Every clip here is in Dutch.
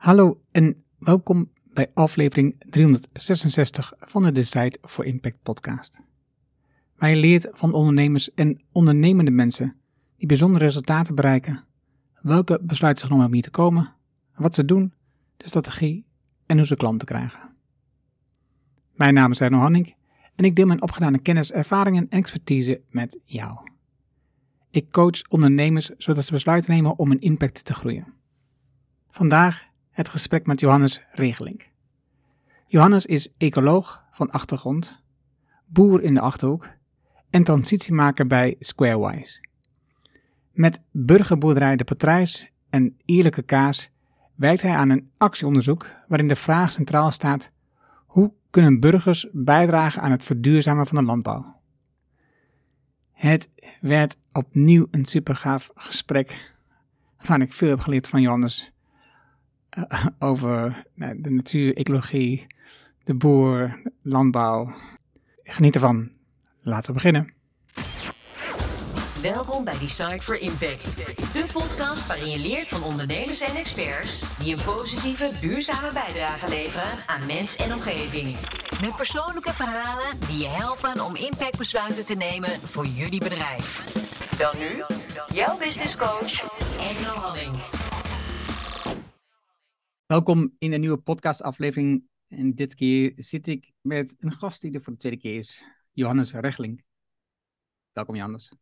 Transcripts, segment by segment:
Hallo en welkom bij aflevering 366 van de Decide for Impact podcast. Je leert van ondernemers en ondernemende mensen die bijzondere resultaten bereiken, welke besluiten ze genomen om hier te komen, wat ze doen, de strategie en hoe ze klanten krijgen. Mijn naam is Erno Hanning en ik deel mijn opgedane kennis, ervaringen en expertise met jou. Ik coach ondernemers zodat ze besluiten nemen om een impact te groeien. Vandaag het gesprek met Johannes Regeling. Johannes is ecoloog van achtergrond, boer in de Achterhoek en transitiemaker bij Squarewise. Met burgerboerderij De Patrijs en Eerlijke Kaas werkt hij aan een actieonderzoek waarin de vraag centraal staat: hoe kunnen burgers bijdragen aan het verduurzamen van de landbouw? Het werd opnieuw een supergaaf gesprek waarvan ik veel heb geleerd van Johannes over nou, de natuur, ecologie, de boer, landbouw. Geniet ervan. Laten we beginnen. Welkom bij Decide for Impact, de podcast waarin je leert van ondernemers en experts die een positieve, duurzame bijdrage leveren aan mens en omgeving. Met persoonlijke verhalen die je helpen om impactbesluiten te nemen voor jullie bedrijf. Dan nu, jouw business coach, Engel Halling. Welkom in een nieuwe podcastaflevering. En dit keer zit ik met een gast die er voor de tweede keer is, Johannes Regeling. Welkom Johannes.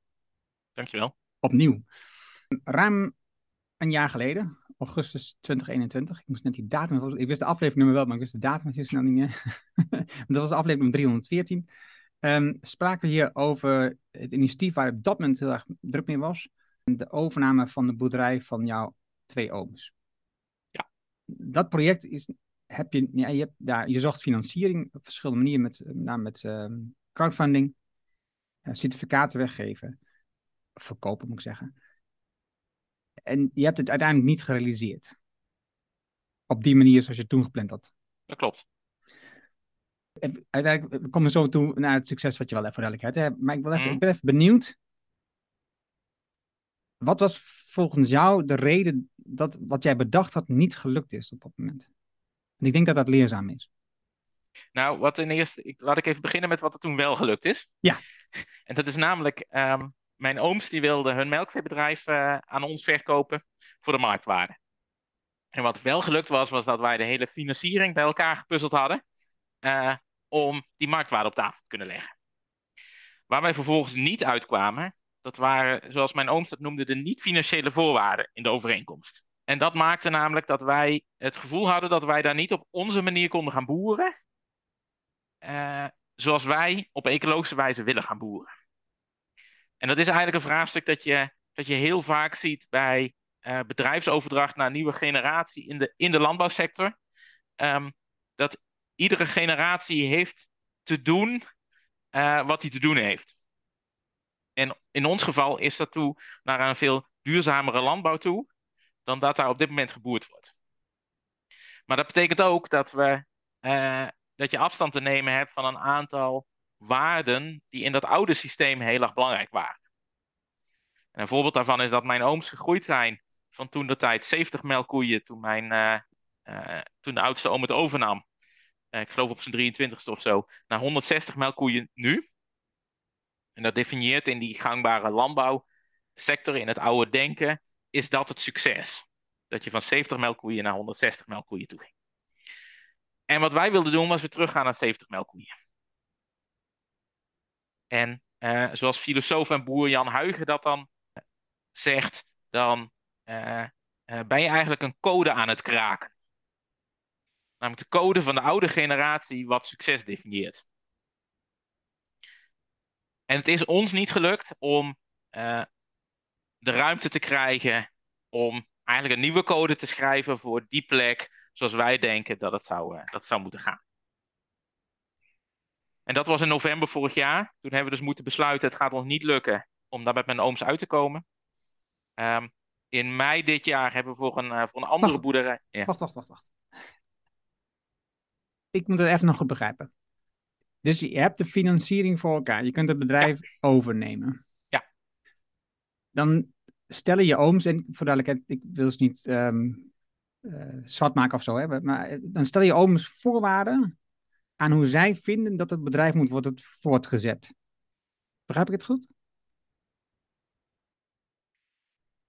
Dankjewel. Opnieuw. Ruim een jaar geleden, augustus 2021, ik moest net die datum, ik wist de aflevering wel, maar ik wist de datum snel niet meer. dat was aflevering 314. Um, spraken we hier over het initiatief waar op dat moment heel erg druk mee was. De overname van de boerderij van jouw twee ooms dat project is, heb je, ja, je, hebt daar, je zocht financiering op verschillende manieren met, nou, met uh, crowdfunding, uh, certificaten weggeven, verkopen moet ik zeggen. En je hebt het uiteindelijk niet gerealiseerd. Op die manier zoals je toen gepland had. Dat klopt. En uiteindelijk we komen zo toe naar het succes wat je wel even duidelijkheid hebt. Maar ik, wil even, mm. ik ben even benieuwd. Wat was volgens jou de reden dat wat jij bedacht had niet gelukt is op dat moment? En ik denk dat dat leerzaam is. Nou, wat in eerste, ik, laat ik even beginnen met wat er toen wel gelukt is. Ja. En dat is namelijk, um, mijn ooms die wilden hun melkveebedrijf uh, aan ons verkopen voor de marktwaarde. En wat wel gelukt was, was dat wij de hele financiering bij elkaar gepuzzeld hadden uh, om die marktwaarde op tafel te kunnen leggen. Waar wij vervolgens niet uitkwamen, dat waren, zoals mijn ooms dat noemde, de niet-financiële voorwaarden in de overeenkomst. En dat maakte namelijk dat wij het gevoel hadden dat wij daar niet op onze manier konden gaan boeren. Uh, zoals wij op ecologische wijze willen gaan boeren. En dat is eigenlijk een vraagstuk dat je, dat je heel vaak ziet bij uh, bedrijfsoverdracht naar nieuwe generatie in de, in de landbouwsector. Um, dat iedere generatie heeft te doen uh, wat hij te doen heeft. En in ons geval is dat toe naar een veel duurzamere landbouw toe dan dat daar op dit moment geboerd wordt. Maar dat betekent ook dat, we, uh, dat je afstand te nemen hebt van een aantal waarden die in dat oude systeem heel erg belangrijk waren. En een voorbeeld daarvan is dat mijn ooms gegroeid zijn van toen de tijd 70 melkkoeien toen, mijn, uh, uh, toen de oudste oom het overnam. ik geloof op zijn 23ste of zo, naar 160 melkkoeien nu. En dat definieert in die gangbare landbouwsector, in het oude denken, is dat het succes. Dat je van 70 melkkoeien naar 160 melkkoeien toe ging. En wat wij wilden doen was weer teruggaan naar 70 melkkoeien. En uh, zoals filosoof en boer Jan Huigen dat dan zegt, dan uh, ben je eigenlijk een code aan het kraken. Namelijk de code van de oude generatie wat succes definieert. En het is ons niet gelukt om uh, de ruimte te krijgen om eigenlijk een nieuwe code te schrijven voor die plek zoals wij denken dat het zou, uh, dat zou moeten gaan. En dat was in november vorig jaar. Toen hebben we dus moeten besluiten, het gaat ons niet lukken om daar met mijn ooms uit te komen. Um, in mei dit jaar hebben we voor een, uh, voor een andere wacht, boerderij... Ja. Wacht, wacht, wacht, wacht. Ik moet het even nog goed begrijpen. Dus je hebt de financiering voor elkaar. Je kunt het bedrijf ja. overnemen. Ja. Dan stellen je ooms, en voor duidelijkheid, ik wil ze niet um, zwart maken of zo. Hè? Maar dan stel je ooms voorwaarden aan hoe zij vinden dat het bedrijf moet worden voortgezet. Begrijp ik het goed?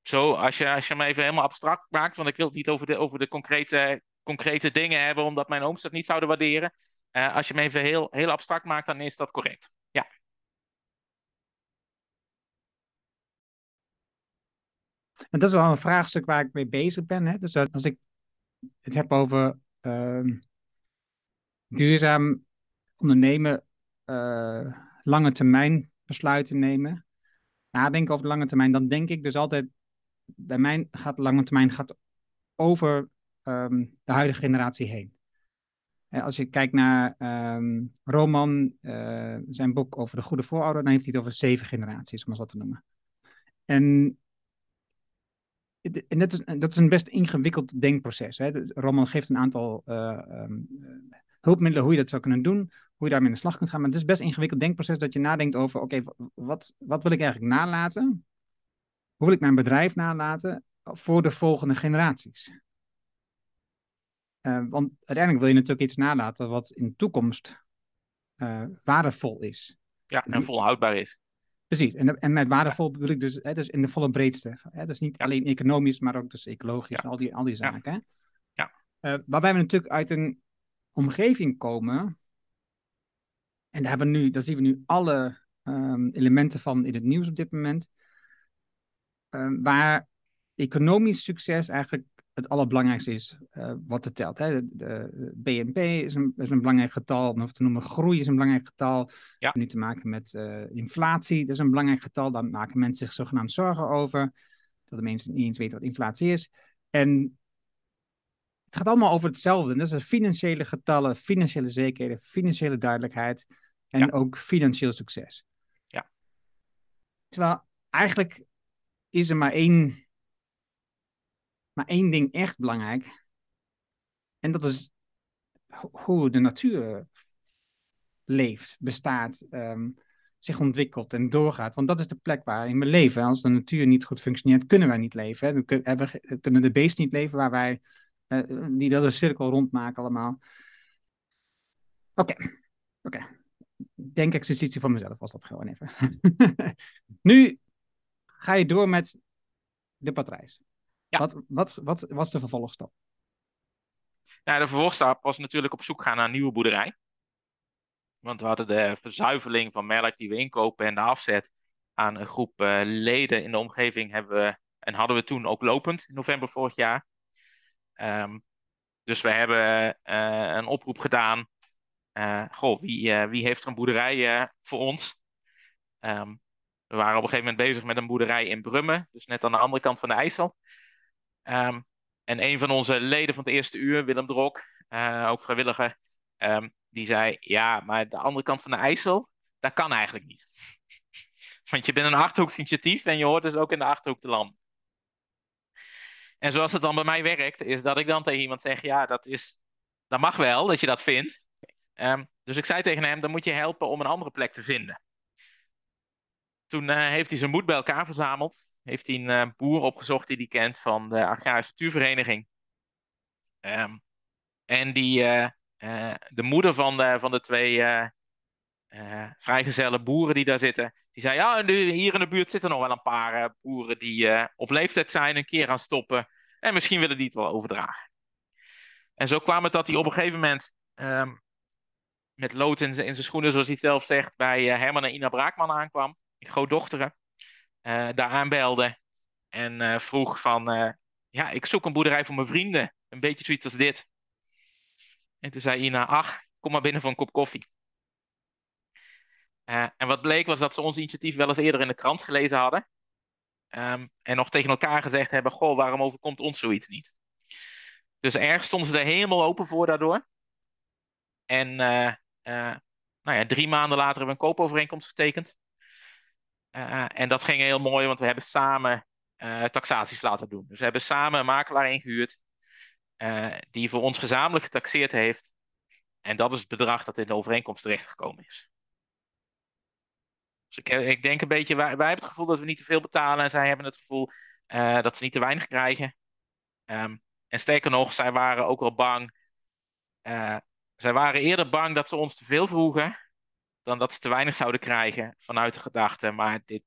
Zo, als je, als je hem even helemaal abstract maakt, want ik wil het niet over de, over de concrete, concrete dingen hebben, omdat mijn ooms dat niet zouden waarderen. Uh, als je hem even heel, heel abstract maakt, dan is dat correct. Ja. En dat is wel een vraagstuk waar ik mee bezig ben. Hè? Dus als ik het heb over uh, duurzaam ondernemen, uh, lange termijn besluiten nemen, nadenken over de lange termijn, dan denk ik dus altijd, bij mij gaat lange termijn gaat over um, de huidige generatie heen. Als je kijkt naar um, Roman, uh, zijn boek over de goede voorouder, dan heeft hij het over zeven generaties, om het zo te noemen. En, en dat, is, een best ingewikkeld denkproces. Hè? Roman geeft een aantal uh, um, hulpmiddelen hoe je dat zou kunnen doen, hoe je daarmee in de slag kunt gaan. Maar het is best ingewikkeld denkproces dat je nadenkt over, oké, wat, wat wil ik eigenlijk nalaten? Hoe wil ik mijn bedrijf nalaten voor de volgende generaties? Uh, want uiteindelijk wil je natuurlijk iets nalaten wat in de toekomst uh, waardevol is. Ja, en volhoudbaar is. Precies, en, en met waardevol bedoel ik dus, hè, dus in de volle breedste. Hè? Dus niet ja. alleen economisch, maar ook dus ecologisch en al die, al die zaken. Hè? Ja. Uh, waarbij we natuurlijk uit een omgeving komen, en daar, hebben we nu, daar zien we nu alle um, elementen van in het nieuws op dit moment, um, waar economisch succes eigenlijk het allerbelangrijkste is uh, wat het telt. Hè. De, de, BNP is een, is een belangrijk getal, om te noemen groei is een belangrijk getal. Ja. Nu te maken met uh, inflatie, dat is een belangrijk getal. Daar maken mensen zich zogenaamd zorgen over. Dat de mensen niet eens weten wat inflatie is. En het gaat allemaal over hetzelfde. Dat zijn financiële getallen, financiële zekerheden, financiële duidelijkheid en ja. ook financieel succes. Ja. Terwijl eigenlijk is er maar één maar één ding echt belangrijk. En dat is hoe de natuur leeft, bestaat, um, zich ontwikkelt en doorgaat. Want dat is de plek waarin we leven. Als de natuur niet goed functioneert, kunnen wij niet leven. We kunnen, de beesten niet leven waar wij, uh, die dat een cirkel rondmaken allemaal. Oké, oké. Denk exercitie van mezelf was dat gewoon even. nu ga je door met de patrijs. Ja. Wat, wat, wat was de vervolgstap? Nou, de vervolgstap was natuurlijk op zoek gaan naar een nieuwe boerderij. Want we hadden de verzuiveling van melk die we inkopen en de afzet aan een groep uh, leden in de omgeving hebben we, en hadden we toen ook lopend in november vorig jaar. Um, dus we hebben uh, een oproep gedaan. Uh, goh, wie, wie heeft er een boerderij voor ons? Um, we waren op een gegeven moment bezig met een boerderij in Brummen, dus net aan de andere kant van de IJssel. Um, en een van onze leden van het eerste uur, Willem Drok, uh, ook vrijwilliger, um, die zei: Ja, maar de andere kant van de IJssel, dat kan eigenlijk niet. Want je bent een achterhoeksinitiatief en je hoort dus ook in de achterhoek te landen. En zoals het dan bij mij werkt, is dat ik dan tegen iemand zeg: Ja, dat, is, dat mag wel dat je dat vindt. Um, dus ik zei tegen hem: Dan moet je helpen om een andere plek te vinden. Toen uh, heeft hij zijn moed bij elkaar verzameld heeft hij een uh, boer opgezocht die hij kent van de Agrarische Natuurvereniging. Um, en die, uh, uh, de moeder van de, van de twee vrijgezelle boeren die daar zitten, die zei: Ja, hier in de buurt zitten nog wel een paar boeren die op leeftijd zijn, een keer gaan stoppen. En misschien willen die het wel overdragen. En zo kwam het dat hij op een gegeven moment um, met lood in, in zijn schoenen, zoals hij zelf zegt, bij Herman en Ina Braakman aankwam, Groot-Dochteren uh, daar aanbelde en uh, vroeg van, uh, ja, ik zoek een boerderij voor mijn vrienden. Een beetje zoiets als dit. En toen zei Ina, ach, kom maar binnen voor een kop koffie. en wat bleek was dat ze ons initiatief wel eens eerder in de krant gelezen hadden. Um, en nog tegen elkaar gezegd hebben, goh, waarom overkomt ons zoiets niet? Dus erg stonden ze er helemaal open voor daardoor. En nou ja, drie maanden later hebben we een koopovereenkomst getekend. Uh, en dat ging heel mooi, want we hebben samen uh, taxaties laten doen. Dus we hebben samen een makelaar ingehuurd uh, die voor ons gezamenlijk getaxeerd heeft. En dat is het bedrag dat in de overeenkomst terechtgekomen is. Dus ik, denk een beetje, wij, hebben het gevoel dat we niet te veel betalen en zij hebben het gevoel dat ze niet te weinig krijgen. Um, en sterker nog, zij waren ook wel bang. Zij waren eerder bang dat ze ons te veel vroegen. Dan dat ze te weinig zouden krijgen vanuit de gedachte. Maar dit,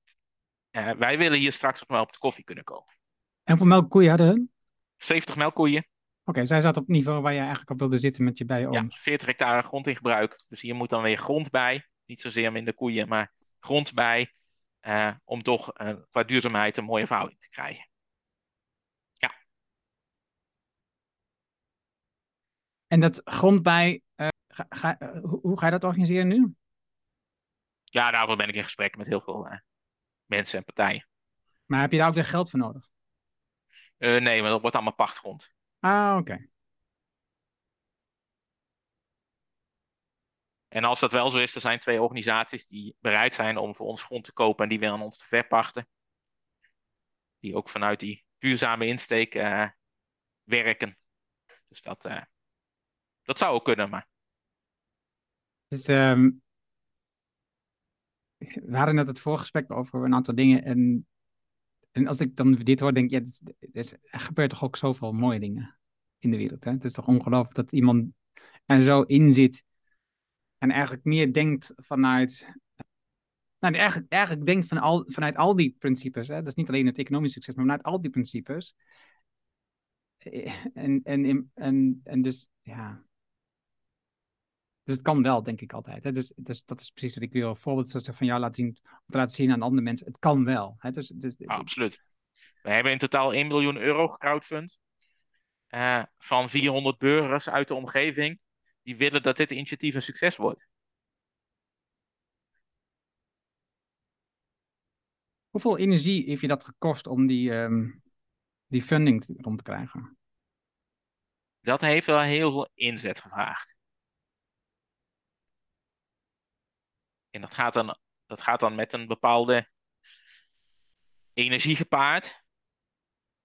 uh, wij willen hier straks wel op de koffie kunnen komen. En voor melkkoeien hadden hun? 70 melkkoeien. Oké, zij zat op het niveau waar je eigenlijk op wilde zitten met je bijooms. Ja, 40 hectare grond in gebruik. Dus hier moet dan weer grond bij. Niet zozeer minder koeien, maar grond bij. Uh, om toch uh, qua duurzaamheid een mooie verhouding te krijgen. Ja. En dat grond bij, uh, ga, ga, hoe ga je dat organiseren nu? Ja, daarvoor ben ik in gesprek met heel veel mensen en partijen. Maar heb je daar ook weer geld voor nodig? nee, want dat wordt allemaal pachtgrond. Ah, oké. En als dat wel zo is, er zijn twee organisaties die bereid zijn om voor ons grond te kopen en die willen aan ons te verpachten. Die ook vanuit die duurzame insteek uh, werken. Dus dat, dat zou ook kunnen, maar. Dus, um, we hadden net het voorgesprek over een aantal dingen. En, en als ik dan dit hoor, denk ik, ja, er, er gebeurt toch ook zoveel mooie dingen in de wereld. Hè? Het is toch ongelooflijk dat iemand er zo in zit en eigenlijk meer denkt vanuit. Nou, eigenlijk, eigenlijk denkt van al, vanuit al die principes. Hè? Dus niet alleen het economisch succes, maar vanuit al die principes. En, en, en, en dus, ja. Dus het kan wel, denk ik altijd. Hè? Dus, dus dat is precies wat ik wil. Een voorbeeld van jou laten zien, om te laten zien aan andere mensen. Het kan wel. Hè? Dus, dus, ja, absoluut. We hebben in totaal 1 miljoen euro gecrowdfund. Uh, van 400 burgers uit de omgeving die willen dat dit initiatief een succes wordt. Hoeveel energie heeft je dat gekost om die, um, die funding rond te krijgen? Dat heeft wel heel veel inzet gevraagd. En dat gaat dan, dat gaat dan met een bepaalde energie gepaard.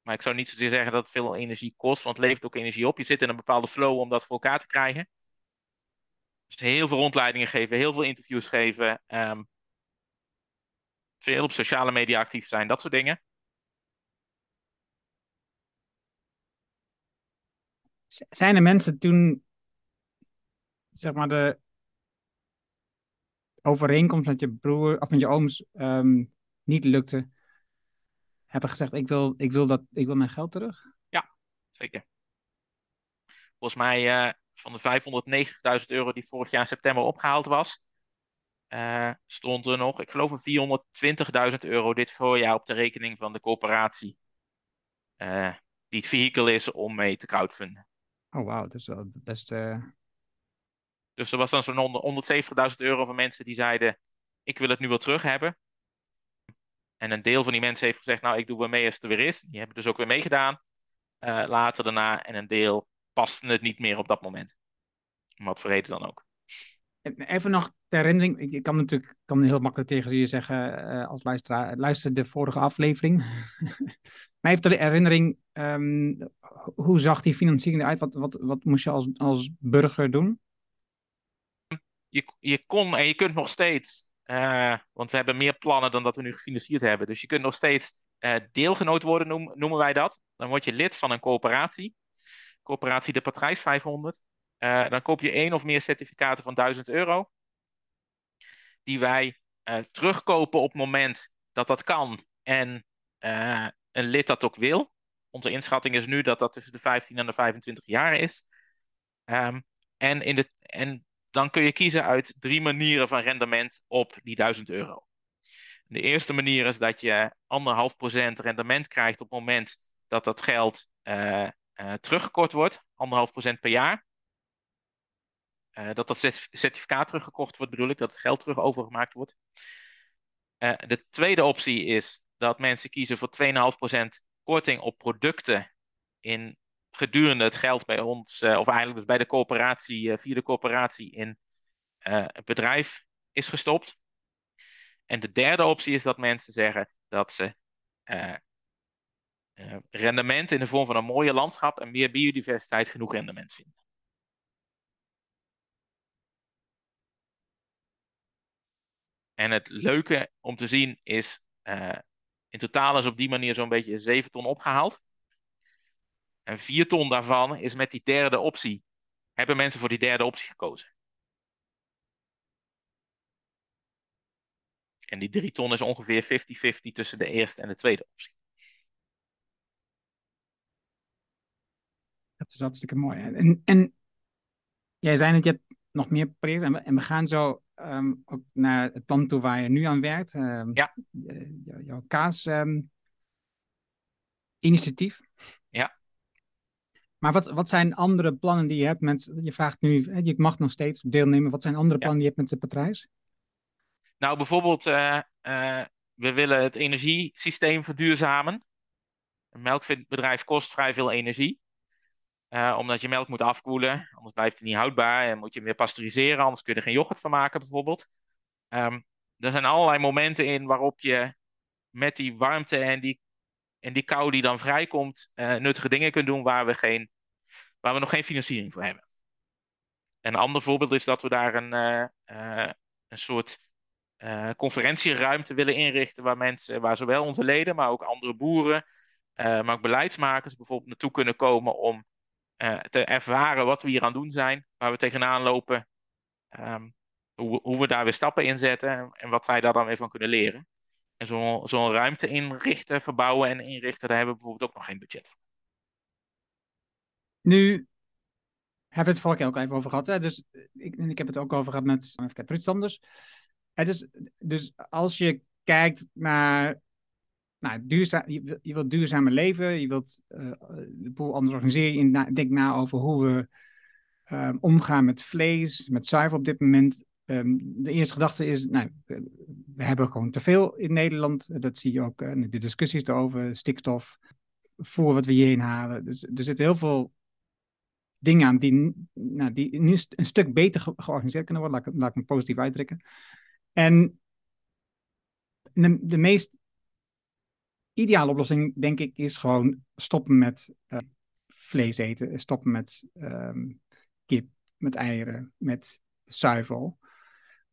Maar ik zou niet zozeer zeggen dat het veel energie kost, want het levert ook energie op. Je zit in een bepaalde flow om dat voor elkaar te krijgen. Dus heel veel rondleidingen geven, heel veel interviews geven. Um, veel op sociale media actief zijn, dat soort dingen. Zijn er mensen toen, zeg maar, de overeenkomst met je broer of met je ooms um, niet lukte, hebben gezegd: ik wil, ik, wil dat, ik wil mijn geld terug? Ja, zeker. Volgens mij uh, van de 590.000 euro die vorig jaar in september opgehaald was, uh, stond er nog, ik geloof, 420.000 euro dit voorjaar op de rekening van de coöperatie. Uh, die het vehikel is om mee te crowdfunden. Oh, wauw, dat is wel best. Dus er was dan zo'n 170.000 euro van mensen die zeiden: Ik wil het nu wel terug hebben. En een deel van die mensen heeft gezegd: Nou, ik doe wel mee als het er weer is. Die hebben dus ook weer meegedaan. later daarna. En een deel paste het niet meer op dat moment. Om wat voor dan ook. Even nog ter herinnering, ik kan natuurlijk kan heel makkelijk tegen je zeggen uh, als luisteraar, luister de vorige aflevering. maar even ter herinnering, um, hoe zag die financiering eruit? Wat, wat, wat moest je als, als burger doen? Je, je kon en je kunt nog steeds, uh, want we hebben meer plannen dan dat we nu gefinancierd hebben. Dus je kunt nog steeds uh, deelgenoot worden, noem, noemen wij dat. Dan word je lid van een coöperatie coöperatie de Patrijs 500. Uh, dan koop je één of meer certificaten van 1000 euro. Die wij terugkopen op het moment dat dat kan en een lid dat ook wil. Onze inschatting is nu dat dat tussen de 15 en de 25 jaar is. Um, en, in de, en dan kun je kiezen uit drie manieren van rendement op die 1000 euro. De eerste manier is dat je anderhalf procent rendement krijgt op het moment dat dat geld uh, uh, teruggekort wordt, anderhalf procent per jaar. Uh, dat dat certificaat teruggekocht wordt, bedoel ik, dat het geld terug overgemaakt wordt. De tweede optie is dat mensen kiezen voor 2,5% korting op producten in gedurende het geld bij ons, of eigenlijk dus bij de coöperatie, via de coöperatie in het bedrijf is gestopt. En de derde optie is dat mensen zeggen dat ze rendement in de vorm van een mooie landschap en meer biodiversiteit genoeg rendement vinden. En het leuke om te zien is, in totaal is op die manier zo'n beetje 7 ton opgehaald. En 4 ton daarvan is met die derde optie. Hebben mensen voor die derde optie gekozen. En die 3 ton is ongeveer 50-50 tussen de eerste en de tweede optie. Dat is hartstikke mooi. En, en jij zei net, je hebt nog meer projecten. En we, en we gaan zo ehm, ook naar het plan toe waar je nu aan werkt. Um, Ja. jouw kaas-initiatief. Ja. Maar wat, wat zijn andere plannen die je hebt met... Je vraagt nu, je mag nog steeds deelnemen. Wat zijn andere Ja. plannen die je hebt met de patrijs? Nou, bijvoorbeeld, eh, eh, we willen het energiesysteem verduurzamen. Een melkbedrijf kost vrij veel energie. Eh, omdat je melk moet afkoelen, anders blijft het niet houdbaar. En moet je hem weer pasteuriseren, anders kun je er geen yoghurt van maken, bijvoorbeeld. Ehm, er zijn allerlei momenten in waarop je met die warmte en die, en die kou die dan vrijkomt, eh, nuttige dingen kunt doen waar we, geen, waar we nog geen financiering voor hebben. Een ander voorbeeld is dat we daar een, eh, eh, een soort conferentieruimte willen inrichten waar mensen, waar zowel onze leden, maar ook andere boeren, maar ook beleidsmakers bijvoorbeeld naartoe kunnen komen om te ervaren wat we hier aan doen zijn, waar we tegenaan lopen, ehm, hoe, hoe we daar weer stappen in zetten en, en wat zij daar dan weer van kunnen leren. En zo'n zo'n ruimte inrichten, verbouwen en inrichten, daar hebben we bijvoorbeeld ook nog geen budget voor. Nu hebben we het vorige keer ook even over gehad. Hè? Dus ik, en ik heb het ook over gehad met even kijken, Ruud Sanders. Hè, dus, dus als je kijkt naar nou, duurzaam, je, je wilt duurzamer leven, je wilt eh, de boel anders organiseren. Je na, denkt na over hoe we eh, omgaan met vlees, met zuivel op dit moment. Ehm, de eerste gedachte is, nou, we, hebben gewoon te veel in Nederland. Dat zie je ook eh, in de discussies erover, stikstof, voor wat we hierheen halen. Dus er zitten heel veel dingen aan die, nou, die nu een stuk beter ge- georganiseerd kunnen worden. Laat ik, laat ik me positief uitdrukken. En de, de meest ideale oplossing, denk ik, is gewoon stoppen met eh, vlees eten. Stoppen met ehm, kip, met eieren, met zuivel.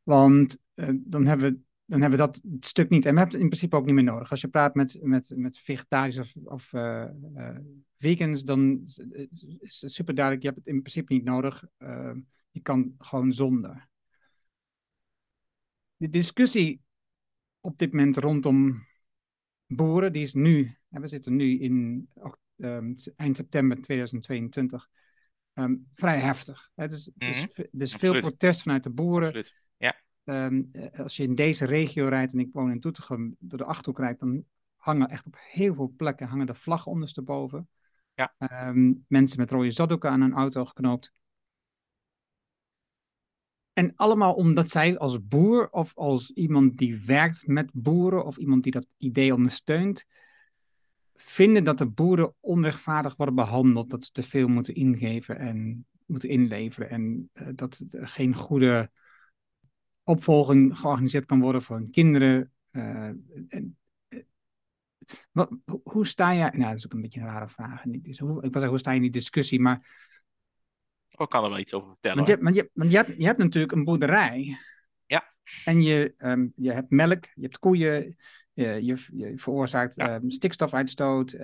Want eh, dan, hebben we, dan hebben we dat stuk niet. En we hebben het in principe ook niet meer nodig. Als je praat met, met, met vegetariërs of, of eh, eh, vegans, dan is het super duidelijk, je hebt het in principe niet nodig. Uh, je kan gewoon zonder. De discussie op dit moment rondom boeren, die is nu, en we zitten nu in um, eind september 2022, um, vrij heftig. Het is, mm -hmm. dus, dus veel protest vanuit de boeren. Absoluut. Ja. Um, als je in deze regio rijdt, en ik woon in Doetinchem, door de Achterhoek rijdt, dan hangen echt op heel veel plekken hangen de vlaggen ondersteboven. Ja. Um, mensen met rode zaddoeken aan hun auto geknoopt. En allemaal omdat zij als boer of als iemand die werkt met boeren of iemand die dat idee ondersteunt, vinden dat de boeren onrechtvaardig worden behandeld, dat ze te veel moeten ingeven en moeten inleveren en uh, dat er geen goede opvolging georganiseerd kan worden voor hun kinderen. Uh, en, uh, wat, hoe sta jij, nou dat is ook een beetje een rare vraag, dus ik wil zeggen, hoe sta je in die discussie, maar ik kan er wel iets over vertellen. Want je, want je, want je, hebt, je hebt natuurlijk een boerderij. Ja. En je, um, je hebt melk, je hebt koeien, je, je, je veroorzaakt ja. um, stikstofuitstoot, um,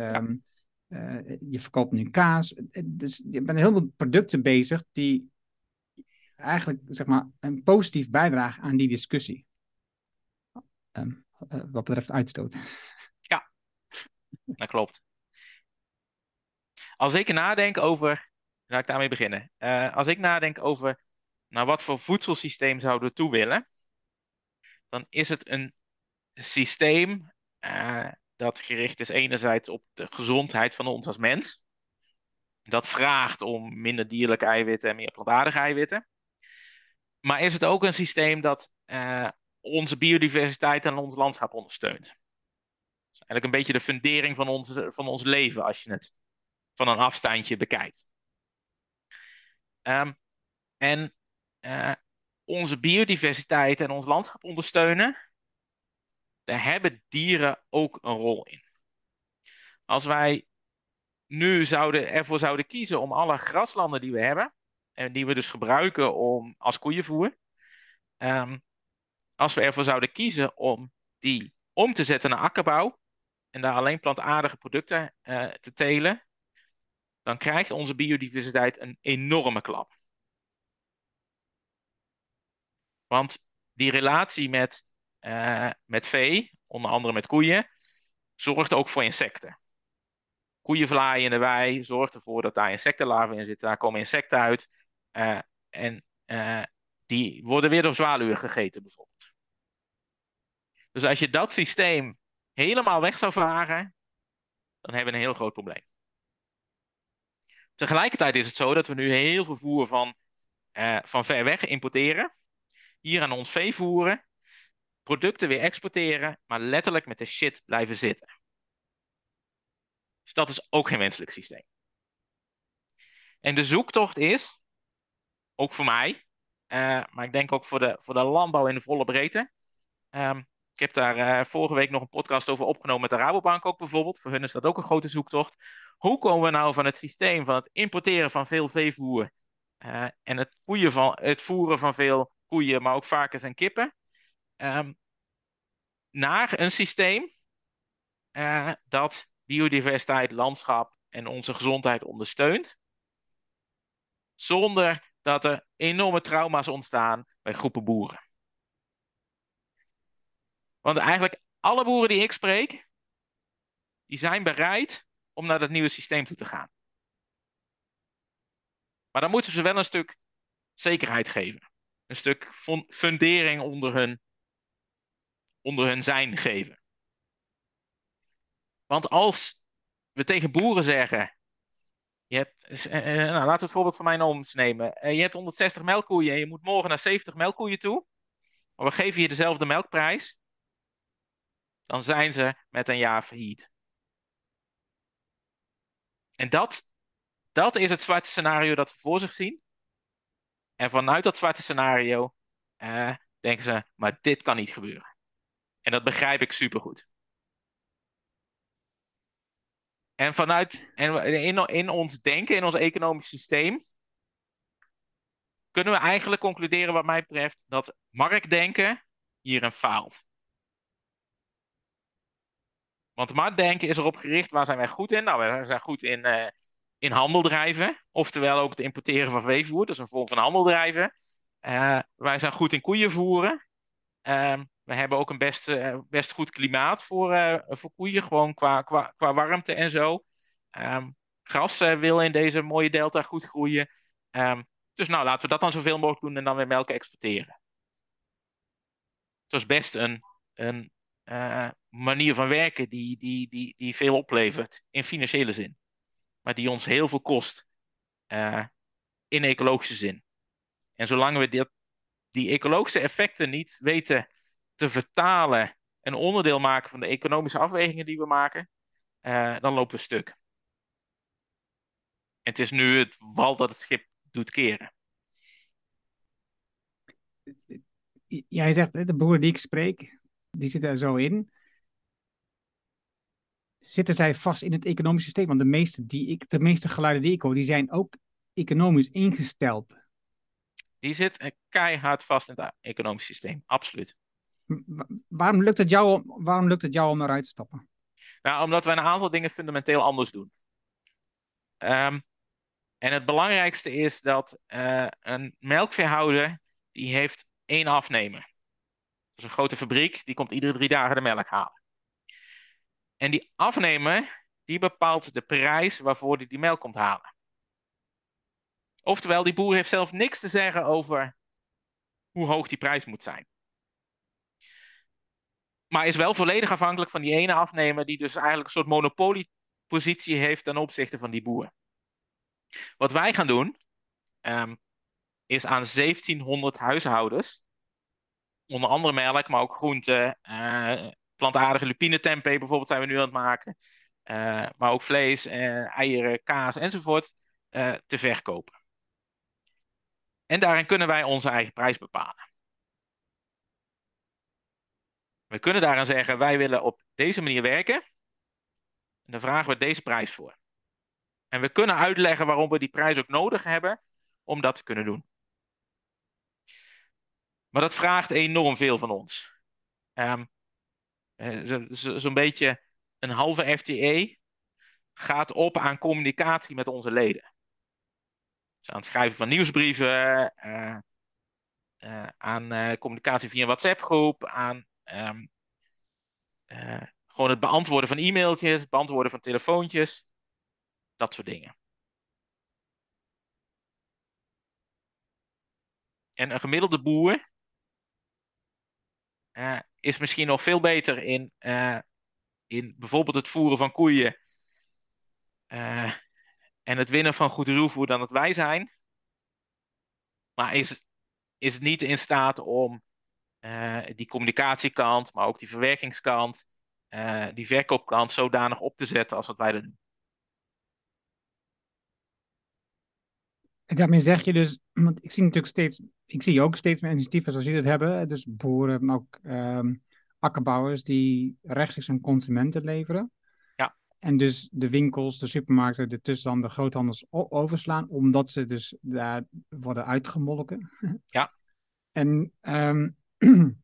ja. uh, je verkoopt nu kaas. Dus je bent heel veel producten bezig die eigenlijk zeg maar, een positief bijdragen aan die discussie. Uh, wat betreft uitstoot. Ja, dat klopt. Als ik nadenk over Laat ik daarmee beginnen. Uh, als ik nadenk over nou, wat voor voedselsysteem zouden we toe willen, dan is het een systeem uh, dat gericht is enerzijds op de gezondheid van ons als mens. Dat vraagt om minder dierlijke eiwitten en meer plantaardige eiwitten. Maar is het ook een systeem dat uh, onze biodiversiteit en ons landschap ondersteunt? Dat is eigenlijk een beetje de fundering van ons, van ons leven als je het van een afstandje bekijkt. Um, en uh, onze biodiversiteit en ons landschap ondersteunen, daar hebben dieren ook een rol in. Als wij nu zouden, ervoor zouden kiezen om alle graslanden die we hebben, en die we dus gebruiken om, als koeienvoer, um, als we ervoor zouden kiezen om die om te zetten naar akkerbouw en daar alleen plantaardige producten uh, te telen, dan krijgt onze biodiversiteit een enorme klap. Want die relatie met, uh, met vee, onder andere met koeien, zorgt ook voor insecten. Koeien vlaaien in de wei zorgt ervoor dat daar insectenlarven in zitten. Daar komen insecten uit. Uh, en uh, die worden weer door zwaluwen gegeten, bijvoorbeeld. Dus als je dat systeem helemaal weg zou vragen, dan hebben we een heel groot probleem. Tegelijkertijd is het zo dat we nu heel veel voer van, uh, van ver weg importeren. Hier aan ons vee voeren. Producten weer exporteren, maar letterlijk met de shit blijven zitten. Dus dat is ook geen wenselijk systeem. En de zoektocht is, ook voor mij, uh, maar ik denk ook voor de, voor de landbouw in de volle breedte. Um, ik heb daar uh, vorige week nog een podcast over opgenomen met de Rabobank ook bijvoorbeeld. Voor hun is dat ook een grote zoektocht. Hoe komen we nou van het systeem van het importeren van veel veevoer uh, en het, van, het voeren van veel koeien, maar ook varkens en kippen, um, naar een systeem dat biodiversiteit, landschap en onze gezondheid ondersteunt, zonder dat er enorme trauma's ontstaan bij groepen boeren. Want eigenlijk alle boeren die ik spreek, die zijn bereid om naar dat nieuwe systeem toe te gaan. Maar dan moeten ze wel een stuk zekerheid geven. Een stuk fundering onder hun, onder hun zijn geven. Want als we tegen boeren zeggen. Je hebt, eh, nou, laten we het voorbeeld van mijn ooms nemen. Eh, je hebt 160 melkkoeien en je moet morgen naar 70 melkkoeien toe. Maar we geven je dezelfde melkprijs. Dan zijn ze met een jaar failliet. En dat, dat is het zwarte scenario dat we voor zich zien. En vanuit dat zwarte scenario denken ze, maar dit kan niet gebeuren. En dat begrijp ik supergoed. En vanuit en in, in ons denken, in ons economisch systeem, kunnen we eigenlijk concluderen, wat mij betreft, dat marktdenken hierin faalt. Want marktdenken is erop gericht, waar zijn wij goed in? Nou, wij zijn goed in, uh, in handel drijven. Oftewel ook het importeren van veevoer, dat is een vorm van handel drijven. Uh, wij zijn goed in koeien voeren. Uh, we hebben ook een best, uh, best goed klimaat voor, voor koeien, gewoon qua, qua, qua warmte en zo. Um, gras wil in deze mooie delta goed groeien. Um, dus nou, laten we dat dan zoveel mogelijk doen en dan weer melk exporteren. Dat is best een, een manier van werken die, die, die, die veel oplevert in financiële zin. Maar die ons heel veel kost in ecologische zin. En zolang we die ecologische effecten niet weten te vertalen en onderdeel maken van de economische afwegingen die we maken, uh, dan lopen we stuk. Het is nu het wal dat het schip doet keren. Jij zegt, de boeren die ik spreek, die zitten er zo in. Zitten zij vast in het economisch systeem? Want de meeste, die ik, de meeste geluiden die ik hoor, die zijn ook economisch ingesteld. Die zit keihard vast in het economisch systeem, absoluut. Waarom lukt het jou, waarom lukt het jou om eruit te stappen? Nou, omdat wij een aantal dingen fundamenteel anders doen. Um, en het belangrijkste is dat uh, een melkveehouder, die heeft één afnemer is een grote fabriek, die komt iedere drie dagen de melk halen. En die afnemer, die bepaalt de prijs waarvoor hij die melk komt halen. Oftewel, die boer heeft zelf niks te zeggen over hoe hoog die prijs moet zijn. Maar is wel volledig afhankelijk van die ene afnemer, die dus eigenlijk een soort monopoliepositie heeft ten opzichte van die boer. Wat wij gaan doen, um, is aan 1700 huishoudens onder andere melk, maar ook groenten, uh, plantaardige lupine tempeh bijvoorbeeld zijn we nu aan het maken. Uh, maar ook vlees, uh, eieren, kaas enzovoort te verkopen. En daarin kunnen wij onze eigen prijs bepalen. We kunnen daarin zeggen, wij willen op deze manier werken. En dan vragen we deze prijs voor. En we kunnen uitleggen waarom we die prijs ook nodig hebben om dat te kunnen doen. Maar dat vraagt enorm veel van ons. Um, Zo'n beetje een halve FTE gaat op aan communicatie met onze leden. Dus aan het schrijven van nieuwsbrieven, uh, uh, aan communicatie via een WhatsApp-groep, aan um, gewoon het beantwoorden van e-mailtjes, beantwoorden van telefoontjes, dat soort dingen. En een gemiddelde boer is misschien nog veel beter in, in bijvoorbeeld het voeren van koeien en het winnen van goed ruwvoer dan het wij zijn. Maar is, is niet in staat om die communicatiekant, maar ook die verwerkingskant, uh, die verkoopkant zodanig op te zetten als wat wij dat doen. En daarmee zeg je dus, want ik zie natuurlijk steeds, ik zie ook steeds meer initiatieven zoals jullie dat hebben, dus boeren, maar ook um, akkerbouwers die rechtstreeks aan consumenten leveren. En dus de winkels, de supermarkten, de tussenhandel, de groothandels overslaan, omdat ze dus daar worden uitgemolken. Ja. En, um,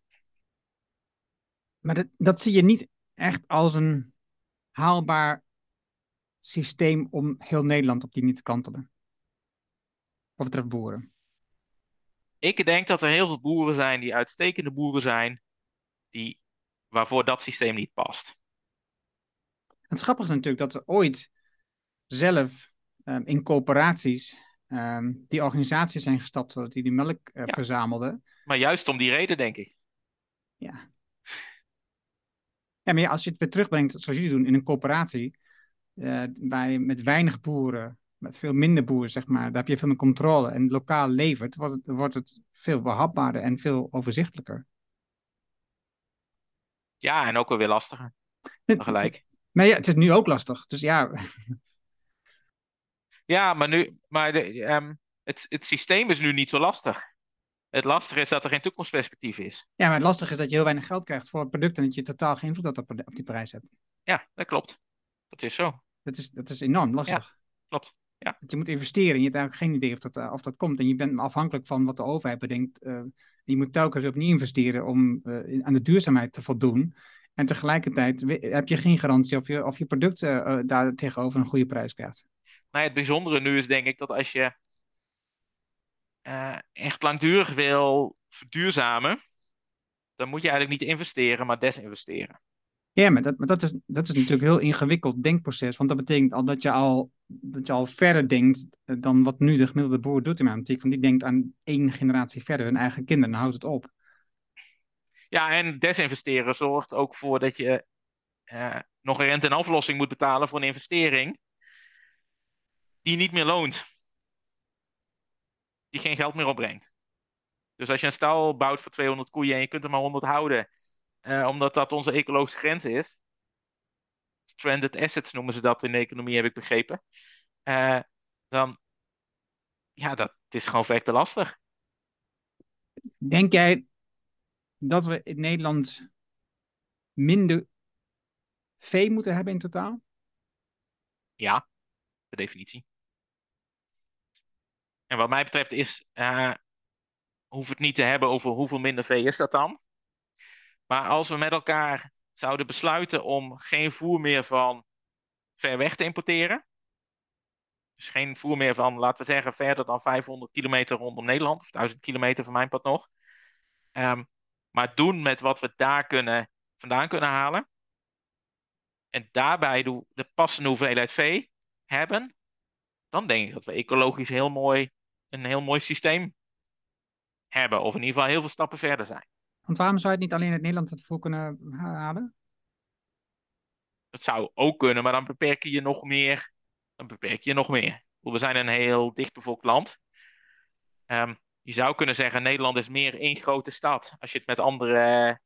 maar dat, dat zie je niet echt als een haalbaar systeem om heel Nederland op die niet te kantelen. Wat betreft boeren. Ik denk dat er heel veel boeren zijn die uitstekende boeren zijn, die, waarvoor dat systeem niet past. Het grappige is natuurlijk dat ze ooit zelf um, in coöperaties um, die organisaties zijn gestapt zodat die die melk uh, ja. verzamelden. Maar juist om die reden, denk ik. Ja. Ja, maar ja, als je het weer terugbrengt, zoals jullie doen, in een coöperatie, uh, bij, met weinig boeren, met veel minder boeren, zeg maar, daar heb je veel meer controle en lokaal levert, wordt het, wordt het veel behapbaarder en veel overzichtelijker. Ja, en ook wel weer lastiger. Tegelijk. Maar ja, het is nu ook lastig. Dus ja. Ja, maar, nu, maar de, um, het, het systeem is nu niet zo lastig. Het lastige is dat er geen toekomstperspectief is. Ja, maar het lastige is dat je heel weinig geld krijgt voor het product en dat je totaal geen invloed op, op die prijs hebt. Ja, dat klopt. Dat is zo. Dat is, dat is enorm lastig. Ja, klopt. Ja. Want je moet investeren en je hebt eigenlijk geen idee of dat, of dat komt. En je bent afhankelijk van wat de overheid bedenkt. Uh, je moet telkens opnieuw investeren om uh, aan de duurzaamheid te voldoen. En tegelijkertijd heb je geen garantie of je, of je product uh, daar tegenover een goede prijs krijgt. Nou, het bijzondere nu is denk ik dat als je uh, echt langdurig wil verduurzamen, dan moet je eigenlijk niet investeren, maar desinvesteren. Ja, maar dat, maar dat, is, dat is natuurlijk een heel ingewikkeld denkproces. Want dat betekent al dat je al, dat je al verder denkt dan wat nu de gemiddelde boer doet in mijn optiek. Want die denkt aan één generatie verder, hun eigen kinderen, dan houdt het op. Ja, en desinvesteren zorgt ook voor dat je uh, nog een rente en aflossing moet betalen voor een investering die niet meer loont. Die geen geld meer opbrengt. Dus als je een stal bouwt voor 200 koeien en je kunt er maar 100 houden, uh, omdat dat onze ecologische grens is. Stranded assets noemen ze dat in de economie, heb ik begrepen. Uh, dan, ja, dat is gewoon verder lastig. Denk jij dat we in Nederland minder vee moeten hebben in totaal? Ja, per definitie. En wat mij betreft is, uh, hoef het niet te hebben over hoeveel minder vee is dat dan. Maar als we met elkaar zouden besluiten om geen voer meer van ver weg te importeren. Dus geen voer meer van, laten we zeggen, verder dan 500 kilometer rondom Nederland. Of 1000 kilometer van mijn pad nog. Um, maar doen met wat we daar kunnen, vandaan kunnen halen. En daarbij de passende hoeveelheid vee hebben. Dan denk ik dat we ecologisch heel mooi, een heel mooi systeem hebben. Of in ieder geval heel veel stappen verder zijn. Want waarom zou je het niet alleen uit Nederland het voer kunnen halen? Dat zou ook kunnen, maar dan beperk je je nog meer. Dan beperk je je nog meer. We zijn een heel dichtbevolkt land. Um, je zou kunnen zeggen, Nederland is meer één grote stad. Als je het met andere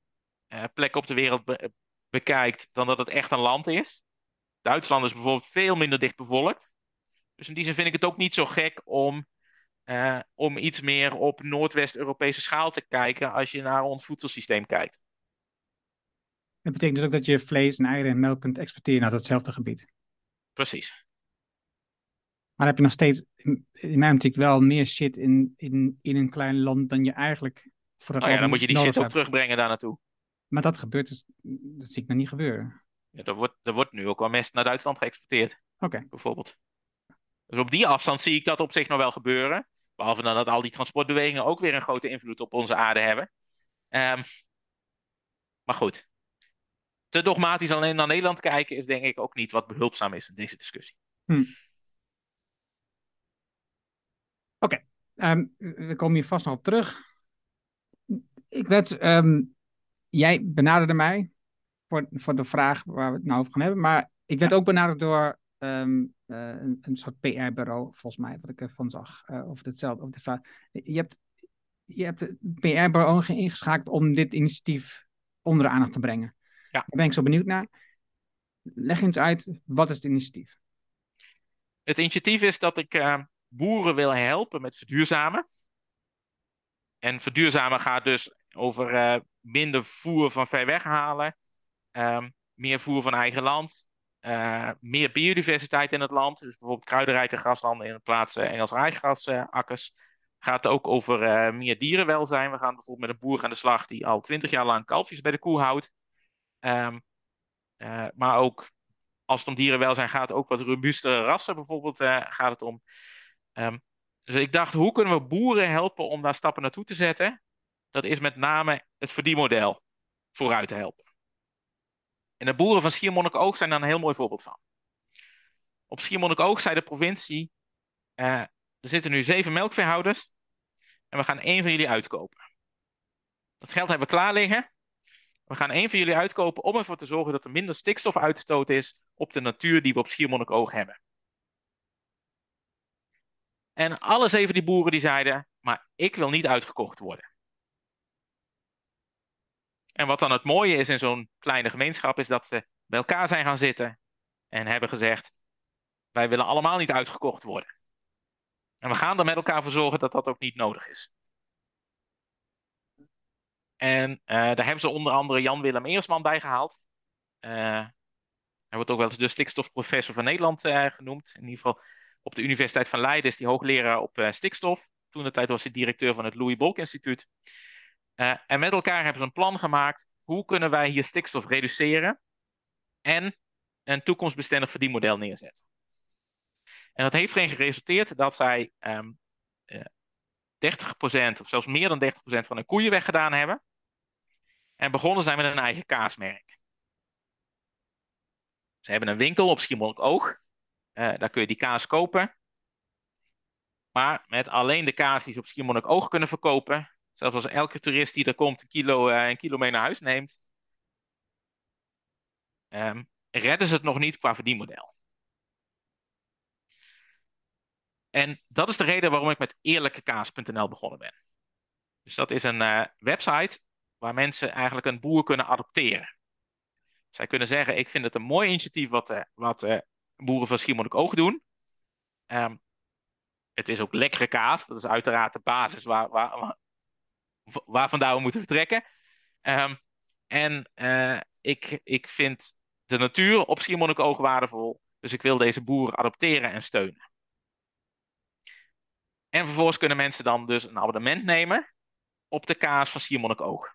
uh, plekken op de wereld be bekijkt, dan dat het echt een land is. Duitsland is bijvoorbeeld veel minder dicht bevolkt. Dus in die zin vind ik het ook niet zo gek om, uh, om iets meer op Noordwest-Europese schaal te kijken als je naar ons voedselsysteem kijkt. Dat betekent dus ook dat je vlees en eieren en melk kunt exporteren naar datzelfde gebied. Precies. Maar heb je nog steeds, in, in mijn optiek, wel meer shit in, in, in een klein land dan je eigenlijk voor het oh ja, dan moet je die shit ook terugbrengen daar naartoe. Maar dat gebeurt dus, dat zie ik nog niet gebeuren. Ja, er, wordt, er wordt nu ook wel mest naar Duitsland geëxporteerd. Oké. bijvoorbeeld. Dus op die afstand zie ik dat op zich nog wel gebeuren. Behalve dan dat al die transportbewegingen ook weer een grote invloed op onze aarde hebben. Ehm, maar goed. Te dogmatisch alleen naar Nederland kijken is denk ik ook niet wat behulpzaam is in deze discussie. Hm. Oké, ehm, we komen hier vast nog op terug. Ik werd, ehm, jij benaderde mij voor, voor de vraag waar we het nou over gaan hebben, maar ik werd ook benaderd door een, een soort PR-bureau, volgens mij, wat ik ervan zag, uh, over hetzelfde, over de. Je hebt, je hebt het PR-bureau ingeschakeld om dit initiatief onder de aandacht te brengen. Ja. Daar ben ik zo benieuwd naar. Leg eens uit, wat is het initiatief? Het initiatief is dat ik uh, boeren wil helpen met verduurzamen. En verduurzamen gaat dus over uh, minder voer van ver weg halen, um, meer voer van eigen land, uh, meer biodiversiteit in het land. Dus bijvoorbeeld kruidenrijke graslanden in plaats van Engels rijgrsakkers. Gaat ook over meer dierenwelzijn. We gaan bijvoorbeeld met een boer aan de slag die al twintig jaar lang kalfjes bij de koe houdt. Um, maar ook als het om dierenwelzijn gaat, ook wat robuustere rassen bijvoorbeeld gaat het om. Um, dus ik dacht, hoe kunnen we boeren helpen om daar stappen naartoe te zetten? Dat is met name het verdienmodel vooruit te helpen. En de boeren van Schiermonnikoog zijn daar een heel mooi voorbeeld van. Op Schiermonnikoog zei de provincie, uh, er zitten nu zeven melkveehouders en we gaan één van jullie uitkopen. Dat geld hebben we klaar liggen. We gaan één van jullie uitkopen om ervoor te zorgen dat er minder stikstofuitstoot is op de natuur die we op Schiermonnikoog hebben. En alle zeven die boeren die zeiden, maar ik wil niet uitgekocht worden. En wat dan het mooie is in zo'n kleine gemeenschap, is dat ze bij elkaar zijn gaan zitten en hebben gezegd, wij willen allemaal niet uitgekocht worden. En we gaan er met elkaar voor zorgen dat dat ook niet nodig is. En uh, daar hebben ze onder andere Jan-Willem Eersman bij gehaald. Uh, hij wordt ook wel eens de stikstofprofessor van Nederland uh, genoemd. In ieder geval op de Universiteit van Leiden is hij hoogleraar op stikstof. Toen de tijd was hij directeur van het Louis Bolk Instituut. En met elkaar hebben ze een plan gemaakt. Hoe kunnen wij hier stikstof reduceren? En een toekomstbestendig verdienmodel neerzetten. En dat heeft erin geresulteerd dat zij um, 30% of zelfs meer dan 30% van hun koeien weggedaan hebben. En begonnen zijn met een eigen kaasmerk. Ze hebben een winkel op Schiermonnikoog. Uh, daar kun je die kaas kopen. Maar met alleen de kaas die ze op Schiermonnikoog kunnen verkopen. Zelfs als elke toerist die er komt een kilo, uh, een kilo mee naar huis neemt. Um, redden ze het nog niet qua verdienmodel. En dat is de reden waarom ik met eerlijkekaas.nl begonnen ben. Dus dat is een uh, website waar mensen eigenlijk een boer kunnen adopteren. Zij kunnen zeggen, ik vind het een mooi initiatief wat, uh, wat boeren van Schiermonnikoog doen. Um, het is ook lekkere kaas, dat is uiteraard de basis waar, waar, waar, vandaan we moeten vertrekken. Um, en uh, ik, ik vind de natuur op Schiermonnikoog waardevol, dus ik wil deze boeren adopteren en steunen. En vervolgens kunnen mensen dan dus een abonnement nemen op de kaas van Schiermonnikoog.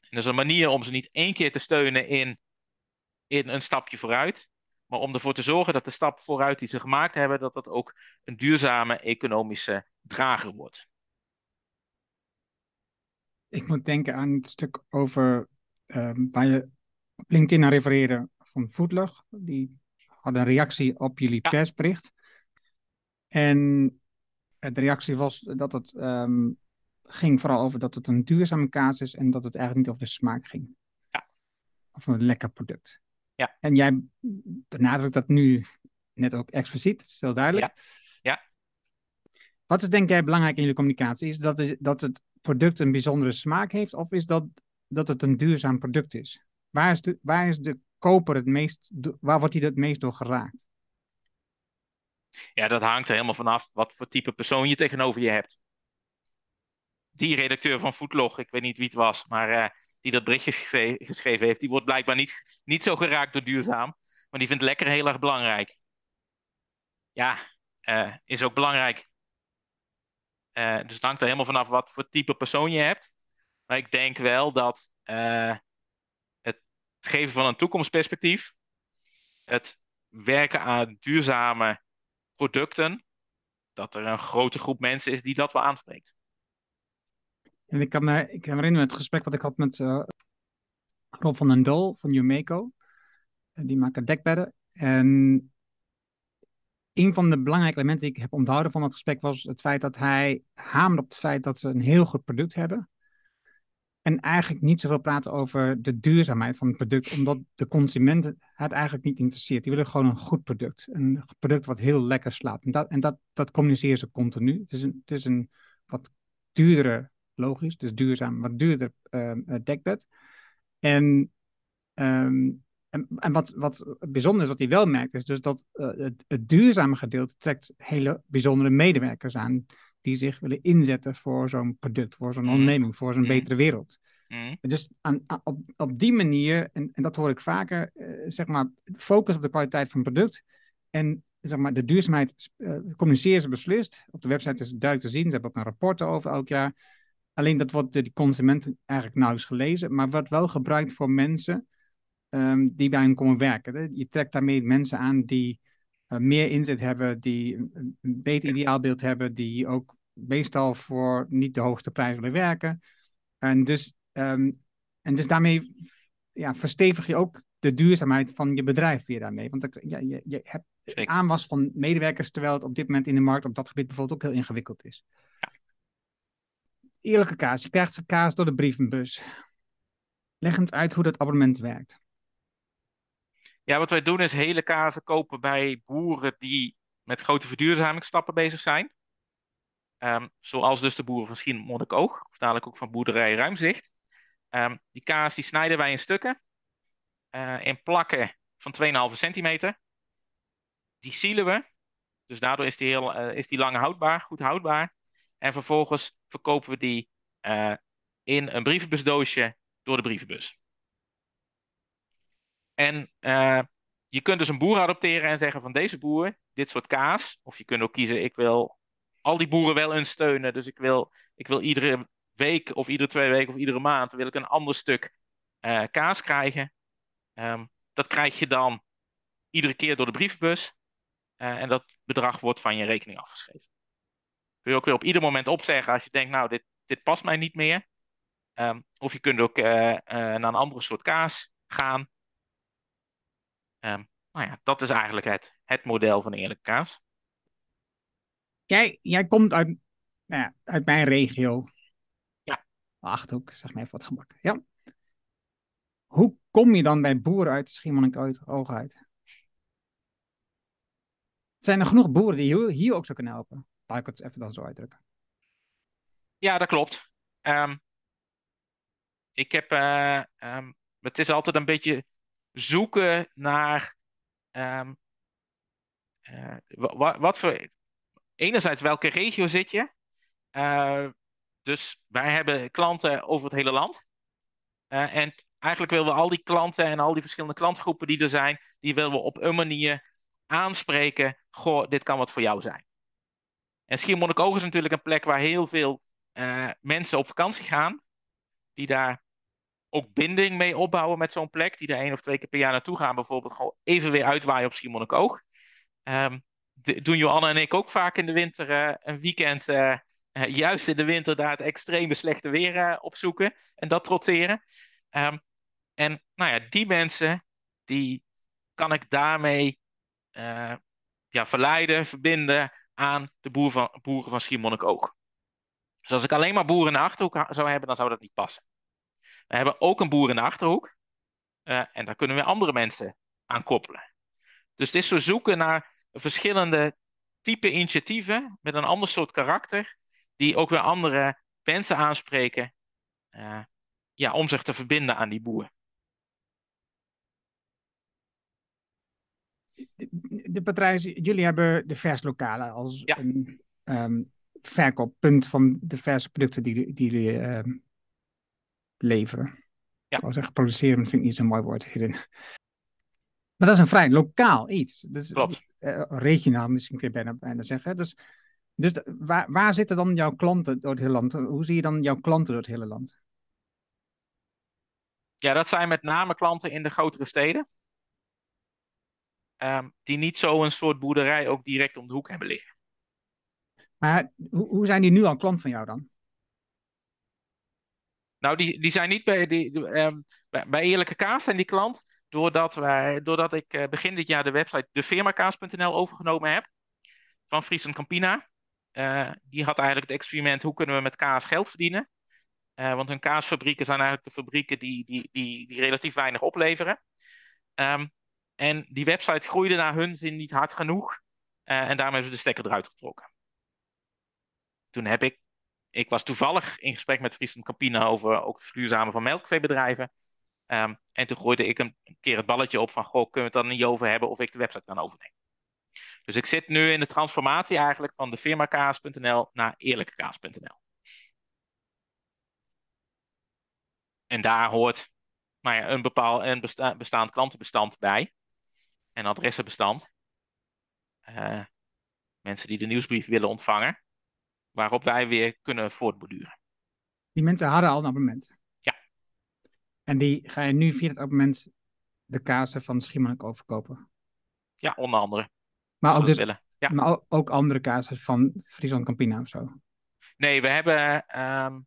En dat is een manier om ze niet één keer te steunen in, in een stapje vooruit, maar om ervoor te zorgen dat de stap vooruit die ze gemaakt hebben, dat dat ook een duurzame economische drager wordt. Ik moet denken aan het stuk over um, waar je op LinkedIn aan refereerde van Voetlug. Die had een reactie op jullie ja. persbericht. En de reactie was dat het um, ging vooral over dat het een duurzame kaas is en dat het eigenlijk niet over de smaak ging. Ja. Of een lekker product. Ja. En jij benadrukt dat nu net ook expliciet, dat is heel duidelijk. Ja. ja. Wat is denk jij belangrijk in jullie communicatie? Is dat, het, dat het product een bijzondere smaak heeft of is dat, dat het een duurzaam product is? Waar is de, waar is de koper het meest, waar wordt hij het meest door geraakt? Ja, dat hangt er helemaal vanaf wat voor type persoon je tegenover je hebt. Die redacteur van Foodlog, ik weet niet wie het was, maar uh, die dat berichtje geschreven, heeft, die wordt blijkbaar niet, niet zo geraakt door duurzaam. Maar die vindt lekker heel erg belangrijk. Ja, uh, is ook belangrijk. Uh, dus het hangt er helemaal vanaf wat voor type persoon je hebt. Maar ik denk wel dat het geven van een toekomstperspectief, het werken aan duurzame producten, dat er een grote groep mensen is die dat wel aanspreekt. En ik kan me, ik kan me het gesprek wat ik had met uh, Rob van den Dol van Umeco. Die maken dekbedden. En een van de belangrijke elementen die ik heb onthouden van dat gesprek was het feit dat hij hamerde op het feit dat ze een heel goed product hebben. En eigenlijk niet zoveel praten over de duurzaamheid van het product, omdat de consument het eigenlijk niet interesseert. Die willen gewoon een goed product. Een product wat heel lekker slaapt. En dat, en dat, dat communiceren ze continu. Het is, een, het is een wat duurdere, logisch, dus duurzaam, wat duurder uh, dekbed. En um, en, en wat, wat bijzonder is, wat hij wel merkt, is dus dat uh, het, het, duurzame gedeelte trekt hele bijzondere medewerkers aan die zich willen inzetten voor zo'n product, voor zo'n mm. onderneming, voor zo'n mm. betere wereld. Mm. Dus aan, op, op die manier, en, en dat hoor ik vaker, uh, zeg maar, focus op de kwaliteit van het product en zeg maar, de duurzaamheid uh, communiceren ze beslist. Op de website is het duidelijk te zien, ze hebben ook een rapport over elk jaar. Alleen dat wordt door die consumenten eigenlijk nauwelijks gelezen, maar wordt wel gebruikt voor mensen um, die bij hen komen werken. Je trekt daarmee mensen aan die uh, meer inzet hebben, die een, beter ideaalbeeld hebben, die ook meestal voor niet de hoogste prijs willen werken. En dus, um, en dus daarmee ja, verstevig je ook de duurzaamheid van je bedrijf weer daarmee. Want ja, je, je hebt aanwas van medewerkers, terwijl het op dit moment in de markt op dat gebied bijvoorbeeld ook heel ingewikkeld is. Ja. Eerlijke kaas. Je krijgt kaas door de brievenbus. Leg eens uit hoe dat abonnement werkt. Ja, wat wij doen is hele kazen kopen bij boeren die met grote verduurzamingsstappen bezig zijn. Um, zoals dus de boeren van Schiermonnikoog, of dadelijk ook van boerderij Ruimzicht. Um, die kaas die snijden wij in stukken, uh, in plakken van 2,5 centimeter. Die sielen we, dus daardoor is die, heel, uh, is die lang houdbaar, goed houdbaar. En vervolgens verkopen we die uh, in een brievenbusdoosje door de brievenbus. En uh, je kunt dus een boer adopteren en zeggen van deze boer, dit soort kaas. Of je kunt ook kiezen, ik wil al die boeren wel eens steunen. Dus ik wil, ik wil iedere week of iedere twee weken of iedere maand wil ik een ander stuk uh, kaas krijgen. Um, dat krijg je dan iedere keer door de brievenbus. Uh, en dat bedrag wordt van je rekening afgeschreven. Kun je ook weer op ieder moment opzeggen als je denkt, nou, dit, dit past mij niet meer. Um, of je kunt ook naar een andere soort kaas gaan. Um, nou ja, dat is eigenlijk het, het model van eerlijke kaas. Jij, jij komt uit, nou ja, uit mijn regio. Ja. Achterhoek, zeg maar even wat gebakken. Ja. Hoe kom je dan bij boeren uit Schiermonnikoog uit? Zijn er genoeg boeren die hier ook zo kunnen helpen? Laat ik het even dan zo uitdrukken. Ja, dat klopt. Um, ik heb, uh, um, het is altijd een beetje zoeken naar um, uh, wat, wat voor. Enerzijds, welke regio zit je? Uh, dus wij hebben klanten over het hele land. Uh, en eigenlijk willen we al die klanten en al die verschillende klantgroepen die er zijn, die willen we op een manier aanspreken. Goh, dit kan wat voor jou zijn. En Schiermonnikoog is natuurlijk een plek waar heel veel mensen op vakantie gaan. Die daar ook binding mee opbouwen met zo'n plek. Die er één of twee keer per jaar naartoe gaan. Bijvoorbeeld gewoon even weer uitwaaien op Schiermonnikoog. Um, doen Johanna en ik ook vaak in de winter uh, een weekend. Uh, uh, juist in de winter daar het extreme slechte weer opzoeken. En dat trotseren. Um, en nou ja, die mensen, die kan ik daarmee ja, verleiden, verbinden aan de boer van, boeren van Schiermonnikoog. Dus als ik alleen maar boeren in de Achterhoek zou hebben, dan zou dat niet passen. We hebben ook een boer in de Achterhoek. Uh, en daar kunnen we andere mensen aan koppelen. Dus het is zo zoeken naar verschillende type initiatieven met een ander soort karakter, die ook weer andere mensen aanspreken uh, ja, om zich te verbinden aan die boer. De Patrijs, jullie hebben de verslokalen als ja. een um, verkooppunt van de verse producten die, die jullie um, leveren. Ja. Ik zeggen, produceren vind ik niet zo'n mooi woord hierin. Maar dat is een vrij lokaal iets. Dus, Klopt. Uh, regionaal misschien kun je bijna, bijna zeggen. Dus, dus waar, waar zitten dan jouw klanten door het hele land? Hoe zie je dan jouw klanten door het hele land? Ja, dat zijn met name klanten in de grotere steden. ehm, die niet zo een soort boerderij ook direct om de hoek hebben liggen. Maar hoe, hoe zijn die nu al klant van jou dan? Nou, die, die zijn niet bij, die, ehm, bij, Eerlijke Kaas zijn die klant, doordat, wij, doordat ik eh, begin dit jaar de website defirmakaas.nl overgenomen heb van Friesland Campina. Eh, die had eigenlijk het experiment, hoe kunnen we met kaas geld verdienen? Uh, want hun kaasfabrieken zijn eigenlijk de fabrieken die, die, die, die relatief weinig opleveren. Um, en die website groeide naar hun zin niet hard genoeg. en daarmee hebben ze de stekker eruit getrokken. Toen heb ik ik was toevallig in gesprek met Friesland Campina over ook het verduurzamen van melkveebedrijven. Um, en toen gooide ik een, keer het balletje op van, goh, kunnen we het dan niet over hebben of ik de website kan overnemen. Dus ik zit nu in de transformatie eigenlijk van de firmakaas.nl naar eerlijkekaas.nl. En daar hoort nou ja, een bepaald een besta bestaand klantenbestand bij. En adressenbestand. Uh, mensen die de nieuwsbrief willen ontvangen waarop wij weer kunnen voortborduren. Die mensen hadden al een abonnement? Ja. En die ga je nu via het abonnement de kazen van Schiermonnik overkopen? Ja, onder andere. Maar ook, dus, ja. maar ook andere kazen van Friesland Campina of zo? Nee, we hebben um,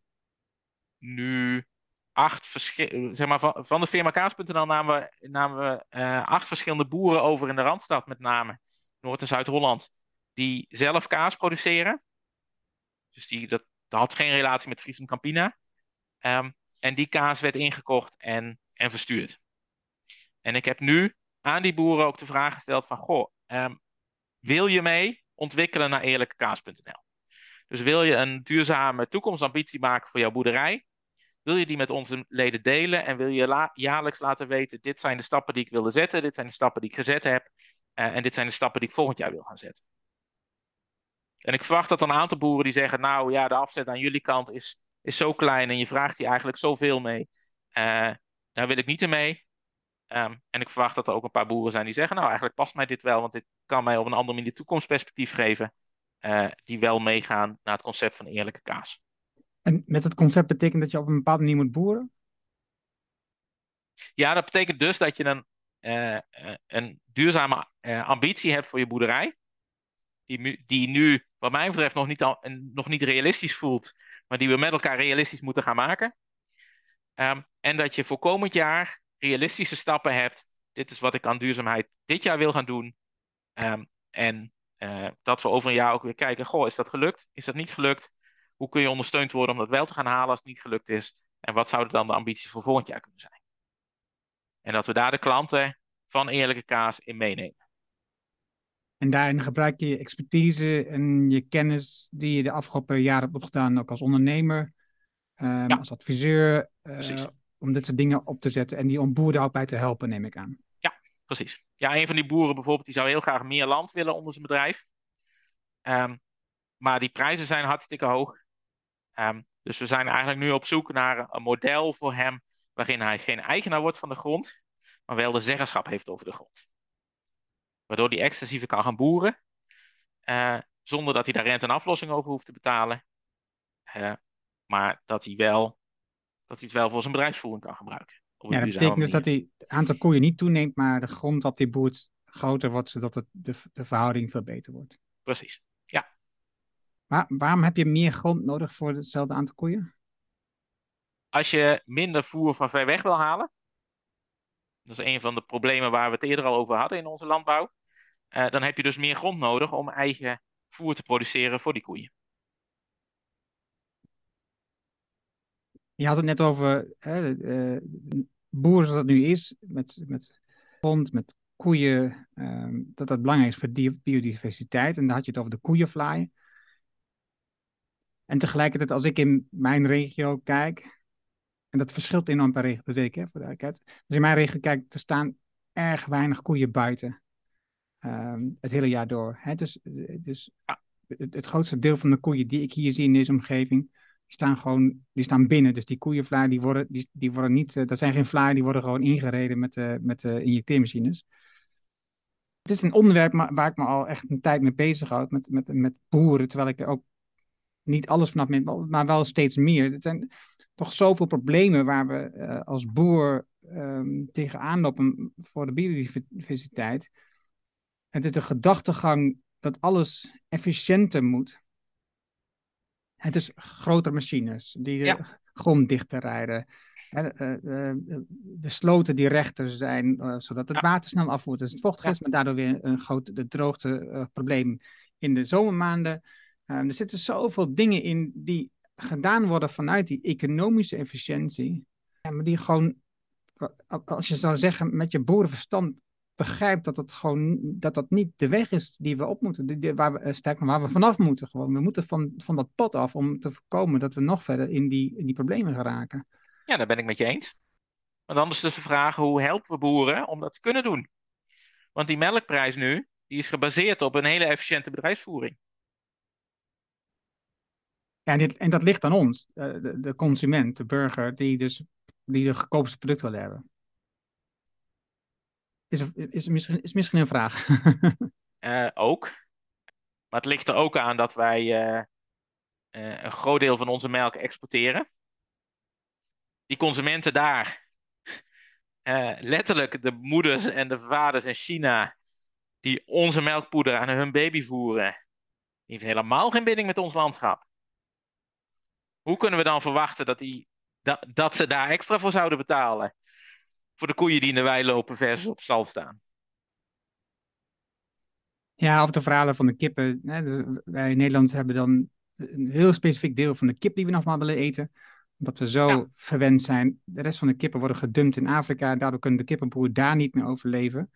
nu acht verschillende, zeg maar, van, van de firma kaas.nl namen we, namen we uh, acht verschillende boeren over in de Randstad met name, Noord- en Zuid-Holland, die zelf kaas produceren. Dus die, dat, dat had geen relatie met Friesland Campina. Um, en die kaas werd ingekocht en, en verstuurd. En ik heb nu aan die boeren ook de vraag gesteld van... Goh, um, wil je mee ontwikkelen naar eerlijkekaas.nl? Dus wil je een duurzame toekomstambitie maken voor jouw boerderij? Wil je die met onze leden delen en wil je jaarlijks laten weten: dit zijn de stappen die ik wilde zetten, dit zijn de stappen die ik gezet heb uh, en dit zijn de stappen die ik volgend jaar wil gaan zetten. En ik verwacht dat een aantal boeren die zeggen, nou ja, de afzet aan jullie kant is, is zo klein en je vraagt hier eigenlijk zoveel mee. Uh, daar wil ik niet in mee. Um, en ik verwacht dat er ook een paar boeren zijn die zeggen, nou eigenlijk past mij dit wel, want dit kan mij op een andere manier toekomstperspectief geven. Uh, die wel meegaan naar het concept van eerlijke kaas. En met het concept betekent dat je op een bepaalde manier moet boeren? Ja, dat betekent dus dat je een, uh, een duurzame ambitie hebt voor je boerderij die, die nu, wat mij betreft, nog niet, al, nog niet realistisch voelt, maar die we met elkaar realistisch moeten gaan maken. Um, en dat je voor komend jaar realistische stappen hebt. Dit is wat ik aan duurzaamheid dit jaar wil gaan doen. Um, en uh, dat we over een jaar ook weer kijken: goh, is dat gelukt? Is dat niet gelukt? Hoe kun je ondersteund worden om dat wel te gaan halen als het niet gelukt is? En wat zouden dan de ambities voor volgend jaar kunnen zijn? En dat we daar de klanten van Eerlijke Kaas in meenemen. En daarin gebruik je je expertise en je kennis die je de afgelopen jaren hebt opgedaan, ook als ondernemer, um, als adviseur, uh, om dit soort dingen op te zetten en die om boeren ook bij te helpen, neem ik aan. Ja, precies. Ja, een van die boeren bijvoorbeeld, die zou heel graag meer land willen onder zijn bedrijf. Um, maar die prijzen zijn hartstikke hoog. Um, dus we zijn eigenlijk nu op zoek naar een model voor hem waarin hij geen eigenaar wordt van de grond, maar wel de zeggenschap heeft over de grond. Waardoor hij extensiever kan gaan boeren. Uh, zonder dat hij daar rente en aflossing over hoeft te betalen. Uh, maar dat hij, wel, dat hij het wel voor zijn bedrijfsvoering kan gebruiken. Ja, dat betekent dus dat hij het aantal koeien niet toeneemt, maar de grond wat hij boert groter wordt, zodat het, de, de verhouding veel beter wordt. Precies, ja. Maar waarom heb je meer grond nodig voor hetzelfde aantal koeien? Als je minder voer van ver weg wil halen, dat is een van de problemen waar we het eerder al over hadden in onze landbouw. Uh, dan heb je dus meer grond nodig om eigen voer te produceren voor die koeien. Je had het net over hè, uh, boeren zoals dat nu is, met, met grond, met koeien, uh, dat dat belangrijk is voor biodiversiteit. En dan had je het over de koeienvlaai. En tegelijkertijd, als ik in mijn regio kijk, en dat verschilt enorm per regio, ik, hè, voor de. Dus in mijn regio, kijk, er staan erg weinig koeien buiten. Um, het hele jaar door. Hè? Dus, dus het, het, grootste deel van de koeien die ik hier zie in deze omgeving, die staan gewoon die staan binnen. Dus die koeienvlaai, die worden, die, die worden niet, uh, dat zijn geen vlaai, die worden gewoon ingereden met, uh, met uh, injecteermachines. Het is een onderwerp waar ik me al echt een tijd mee bezig houd, met, met, met boeren, terwijl ik ook niet alles vanaf ben, maar wel steeds meer. Het zijn toch zoveel problemen waar we uh, als boer um, tegenaan lopen voor de biodiversiteit. Het is de gedachtegang dat alles efficiënter moet. Het is grotere machines die de Ja. grond dichter rijden. Eh, eh, de sloten die rechter zijn, eh, zodat het water snel afvoert als het vochtig is, maar daardoor weer een groot de droogteprobleem in de zomermaanden. Eh, er zitten zoveel dingen in die gedaan worden vanuit die economische efficiëntie, maar die gewoon, als je zou zeggen, met je boerenverstand begrijpt dat het gewoon dat dat niet de weg is die we op moeten, die, waar we, eh, sterker nog, waar we vanaf moeten gewoon. We moeten van, van dat pad af om te voorkomen dat we nog verder in die, in die problemen geraken. Ja, daar ben ik met je eens. Want anders is dus de vraag, hoe helpen we boeren om dat te kunnen doen? Want die melkprijs nu, die is gebaseerd op een hele efficiënte bedrijfsvoering. Ja, en, dit, en dat ligt aan ons, eh, de, de consument, de burger, die dus die de goedkoopste product wil hebben. Is, is, misschien, is misschien een vraag. Eh, ook. Maar het ligt er ook aan dat wij eh, een groot deel van onze melk exporteren. Die consumenten daar, letterlijk de moeders en de vaders in China, die onze melkpoeder aan hun baby voeren, die heeft helemaal geen binding met ons landschap. Hoe kunnen we dan verwachten dat, die, dat, dat ze daar extra voor zouden betalen? Voor de koeien die in de wei lopen versus op stal staan. Ja, of de verhalen van de kippen. Hè, wij in Nederland hebben dan een heel specifiek deel van de kip die we nog maar willen eten. Omdat we zo Ja. verwend zijn. De rest van de kippen worden gedumpt in Afrika. Daardoor kunnen de kippenboeren daar niet meer overleven.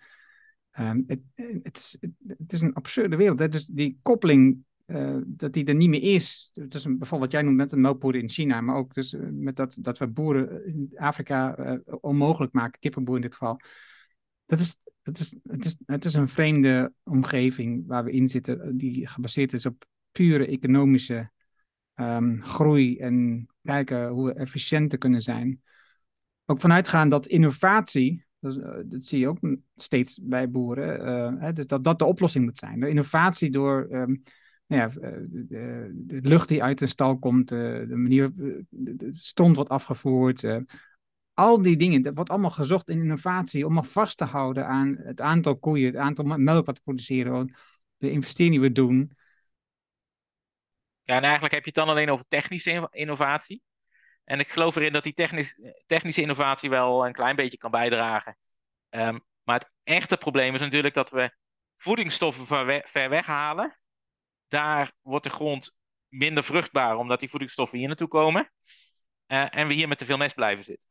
Ehm, het, het, is, het is een absurde wereld. Hè? Dus die koppeling, eh, dat die er niet meer is. Dus een, bijvoorbeeld wat jij noemt met een melkboer in China. Maar ook dus, eh, met dat, dat we boeren in Afrika eh, onmogelijk maken. Kippenboeren in dit geval. Dat is, het, is, het, is, het is een vreemde omgeving waar we in zitten. Die gebaseerd is op pure economische ehm, groei. En kijken hoe we efficiënter kunnen zijn. Ook vanuitgaan dat innovatie, dat, dat zie je ook steeds bij boeren, hè, dus dat dat de oplossing moet zijn. De innovatie door ehm, nou ja, eh, de, de lucht die uit de stal komt, eh, de manier, eh, de, de stond wordt afgevoerd, al die dingen, dat wordt allemaal gezocht in innovatie om maar vast te houden aan het aantal koeien, het aantal melk wat we produceren, de investering die we doen. Ja, en eigenlijk heb je het dan alleen over technische in- innovatie. En ik geloof erin dat die technisch, technische innovatie wel een klein beetje kan bijdragen. Ehm, maar het echte probleem is natuurlijk dat we voedingsstoffen ver, ver weghalen. Daar wordt de grond minder vruchtbaar omdat die voedingsstoffen hier naartoe komen. Eh, en we hier met te veel mest blijven zitten.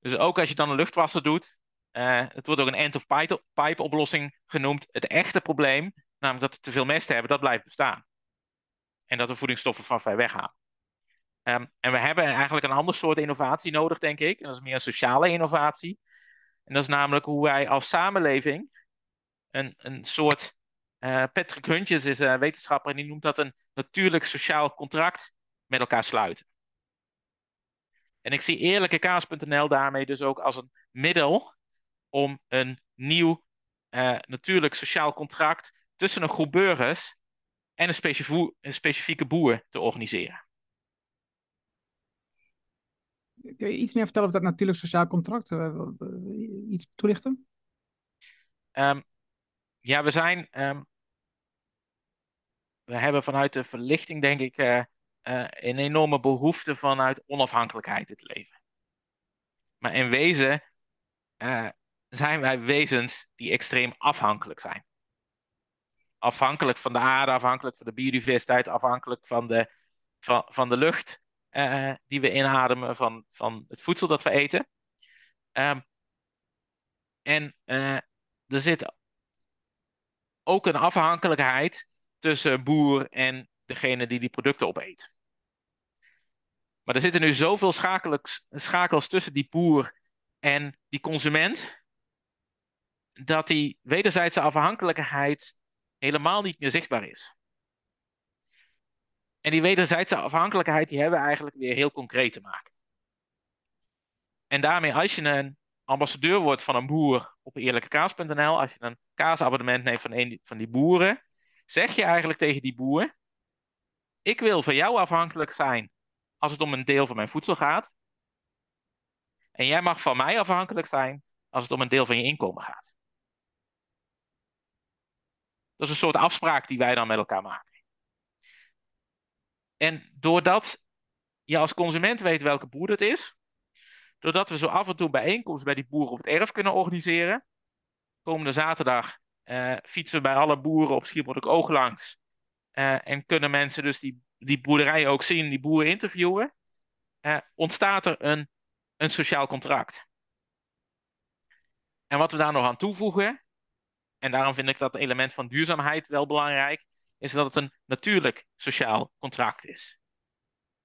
Dus ook als je dan een luchtwasser doet, eh, het wordt ook een end-of-pipe oplossing genoemd. Het echte probleem, namelijk dat we te veel mest hebben, dat blijft bestaan. En dat we voedingsstoffen van ver weghalen. Ehm, en we hebben eigenlijk een ander soort innovatie nodig, denk ik. En dat is meer een sociale innovatie. En dat is namelijk hoe wij als samenleving een, een soort. Eh, Patrick Huntjes is een wetenschapper en die noemt dat een natuurlijk sociaal contract met elkaar sluiten. En ik zie eerlijkekaas.nl daarmee dus ook als een middel om een nieuw eh, natuurlijk sociaal contract tussen een groep burgers en een, specifieke boer te organiseren. Kun je iets meer vertellen over dat natuurlijk sociaal contract? Eh, iets toelichten? Ehm, ja, we zijn. ehm, we hebben vanuit de verlichting, denk ik, eh, eh, een enorme behoefte vanuit onafhankelijkheid te leven. Maar in wezen eh, zijn wij wezens die extreem afhankelijk zijn. Afhankelijk van de aarde, afhankelijk van de biodiversiteit, afhankelijk van de, van, van de lucht die we inademen, van, van het voedsel dat we eten. Ehm, en er zit ook een afhankelijkheid tussen boer en degene die die producten opeet. Maar er zitten nu zoveel schakels, tussen die boer en die consument, dat die wederzijdse afhankelijkheid helemaal niet meer zichtbaar is. En die wederzijdse afhankelijkheid die hebben we eigenlijk weer heel concreet te maken. En daarmee, als je een ambassadeur wordt van een boer op eerlijkekaas.nl, als je een kaasabonnement neemt van een van die boeren, zeg je eigenlijk tegen die boer: Ik wil van jou afhankelijk zijn als het om een deel van mijn voedsel gaat. En jij mag van mij afhankelijk zijn als het om een deel van je inkomen gaat. Dat is een soort afspraak die wij dan met elkaar maken. En doordat je als consument weet welke boer het is, doordat we zo af en toe bijeenkomsten bij die boeren op het erf kunnen organiseren, komende zaterdag uh, fietsen we bij alle boeren op Schiermonnikoog Oog langs. Uh, en kunnen mensen dus die, die boerderijen ook zien, die boeren interviewen. Uh, ontstaat er een, een sociaal contract. En wat we daar nog aan toevoegen, en daarom vind ik dat element van duurzaamheid wel belangrijk, is dat het een natuurlijk sociaal contract is.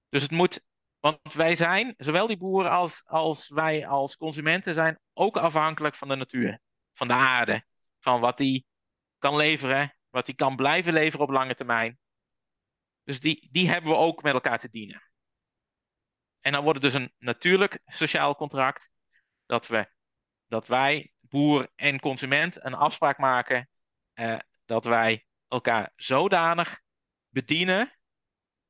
Dus het moet, want wij zijn, zowel die boeren als, als wij als consumenten, zijn ook afhankelijk van de natuur, van de aarde, van wat die kan leveren, wat die kan blijven leveren op lange termijn. Dus die, die hebben we ook met elkaar te dienen. En dan wordt het dus een natuurlijk sociaal contract dat, we, dat wij, boer en consument, een afspraak maken eh, dat wij elkaar zodanig bedienen,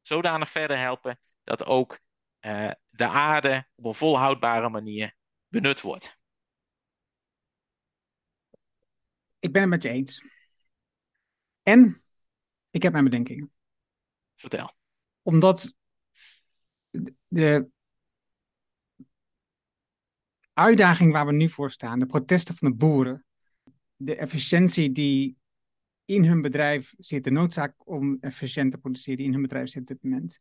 zodanig verder helpen, dat ook uh, de aarde op een volhoudbare manier benut wordt. Ik ben het met je eens. En ik heb mijn bedenkingen. Vertel. Omdat de uitdaging waar we nu voor staan, de protesten van de boeren, de efficiëntie die in hun bedrijf zit, de noodzaak om efficiënt te produceren die in hun bedrijf zit op dit moment.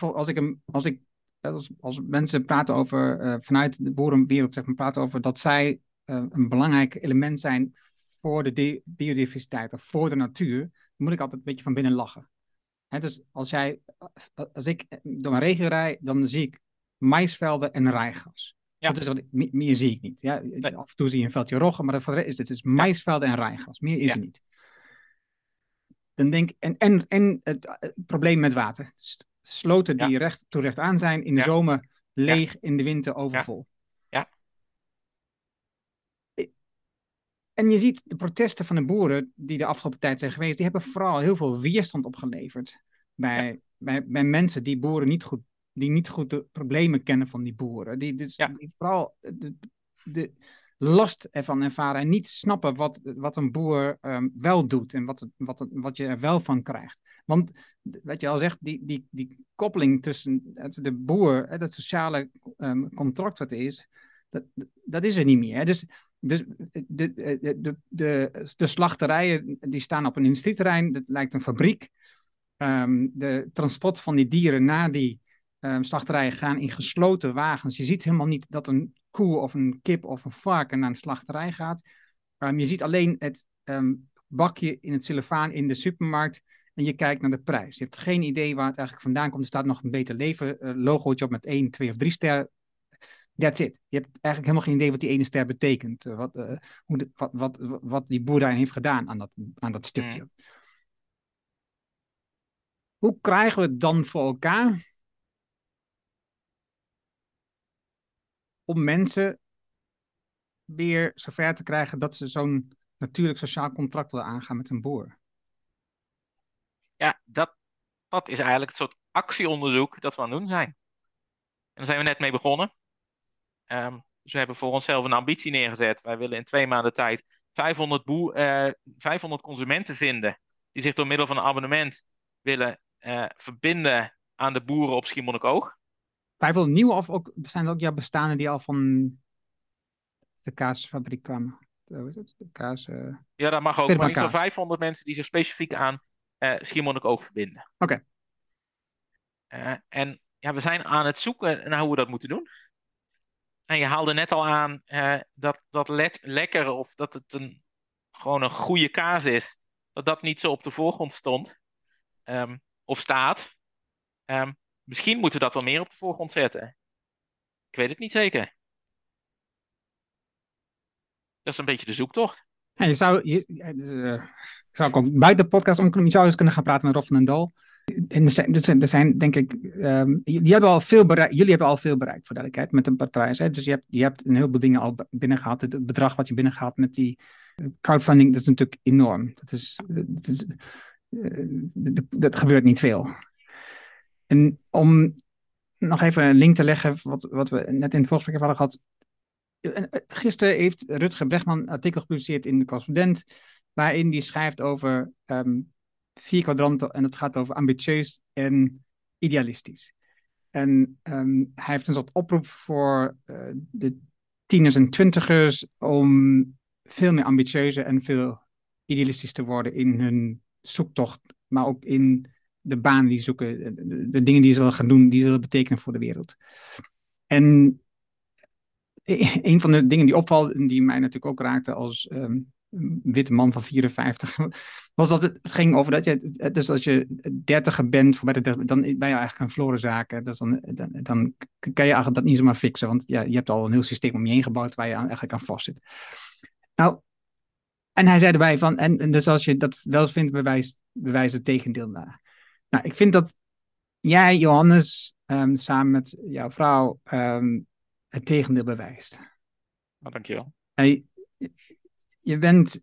Als ik, als ik als, als mensen praten over, uh, vanuit de boerenwereld, zeg maar, praten over dat zij uh, een belangrijk element zijn voor de biodiversiteit of voor de natuur, dan moet ik altijd een beetje van binnen lachen. Dus als, jij, als ik door mijn regio rijd, dan zie ik maisvelden en rijgas. Ja. Dat is wat ik, meer zie ik niet. Ja, Af en toe zie je een veldje roggen, maar voor de rest is het is maisvelden en rijgas. Meer is ja. er niet. Dan denk, en, en, en het, het probleem met water. Sloten die recht toe recht aan zijn, in de zomer leeg, in de winter overvol. En je ziet de protesten van de boeren die de afgelopen tijd zijn geweest, die hebben vooral heel veel weerstand opgeleverd bij, bij, bij mensen die boeren niet goed, die niet goed de problemen kennen van die boeren. Die, dus, die vooral de, de last ervan ervaren en niet snappen wat, wat een boer um, wel doet en wat, wat, wat je er wel van krijgt. Want wat je al zegt, die, die, die koppeling tussen de boer, dat sociale um, contract wat er is, dat, dat is er niet meer. Dus dus de, de, de, de, de slachterijen die staan op een industrieterrein, dat lijkt een fabriek. Um, de transport van die dieren naar die um, slachterijen gaan in gesloten wagens. Je ziet helemaal niet dat een koe of een kip of een varken naar een slachterij gaat. Je ziet alleen het bakje in het cellofaan in de supermarkt en je kijkt naar de prijs. Je hebt geen idee waar het eigenlijk vandaan komt. Er staat nog een beter leven uh, logootje op met 1, 2 of 3 sterren That's it. Je hebt eigenlijk helemaal geen idee wat die ene ster betekent. Eh, wat, uh, hoe de, wat, wat, wat die boer daarin heeft gedaan aan dat, aan dat stukje. Mm. Hoe krijgen we het dan voor elkaar om mensen weer zover te krijgen dat ze zo'n natuurlijk sociaal contract willen aangaan met een boer? Ja, dat, dat is eigenlijk het soort actieonderzoek dat we aan het doen zijn. En daar zijn we net mee begonnen. Um, dus we hebben voor onszelf een ambitie neergezet. Wij willen in twee maanden tijd 500, boer, uh, 500 consumenten vinden die zich door middel van een abonnement willen uh, verbinden aan de boeren op Schiermonnikoog. 500 nieuwe of ook, zijn er ook jouw bestaande die al van de kaasfabriek kwamen? De, kaas, uh, ja, dat mag ook. Maar in 500 mensen die zich specifiek aan uh, Schiermonnikoog verbinden. Oké. Okay. en ja, we zijn aan het zoeken naar hoe we dat moeten doen. En je haalde net al aan uh, dat, dat let, lekker of dat het een, gewoon een goede kaas is, dat dat niet zo op de voorgrond stond um, of staat. Um, misschien moeten we dat wel meer op de voorgrond zetten. Ik weet het niet zeker. Dat is een beetje de zoektocht. Ja, je zou, je, uh, zou ook buiten de podcast om, je zou eens kunnen gaan praten met Rob van den Dal. En er zijn, er zijn, denk ik, um, die hebben al veel bereikt, jullie hebben al veel bereikt voor duidelijkheid met een. Hè? Dus je hebt, je hebt een heleboel dingen al binnengehaald. Het bedrag wat je binnengehaald met die eh, crowdfunding, dat is natuurlijk enorm. Dat, is, uh, dat, gebeurt niet veel. En om nog even een link te leggen, wat, wat we net in het voorgesprek hadden gehad. Gisteren heeft Rutger Bregman een artikel gepubliceerd in de correspondent waarin die schrijft over ehm, vier kwadranten en het gaat over ambitieus en idealistisch. En ehm, hij heeft een soort oproep voor uh, de tieners en twintigers om veel meer ambitieuzer en veel idealistisch te worden in hun zoektocht, maar ook in de baan die zoeken, de, de dingen die ze willen gaan doen, die ze willen betekenen voor de wereld. En een van de dingen die opvalt, en die mij natuurlijk ook raakte als um, witte man van 54, was dat het, ging over dat je, dus als je dertiger bent, voorbij de dan ben je eigenlijk een verloren zaak. Dus dan, dan, dan, kan je eigenlijk dat niet zomaar fixen, want ja, je hebt al een heel systeem om je heen gebouwd waar je eigenlijk aan vastzit. Nou, en hij zei erbij van, en, dus als je dat wel vindt, bewijs, bewijs het tegendeel naar. Nou, ik vind dat jij, Johannes, um, samen met jouw vrouw, um, het tegendeel bewijst. Oh, dankjewel. Hey, je bent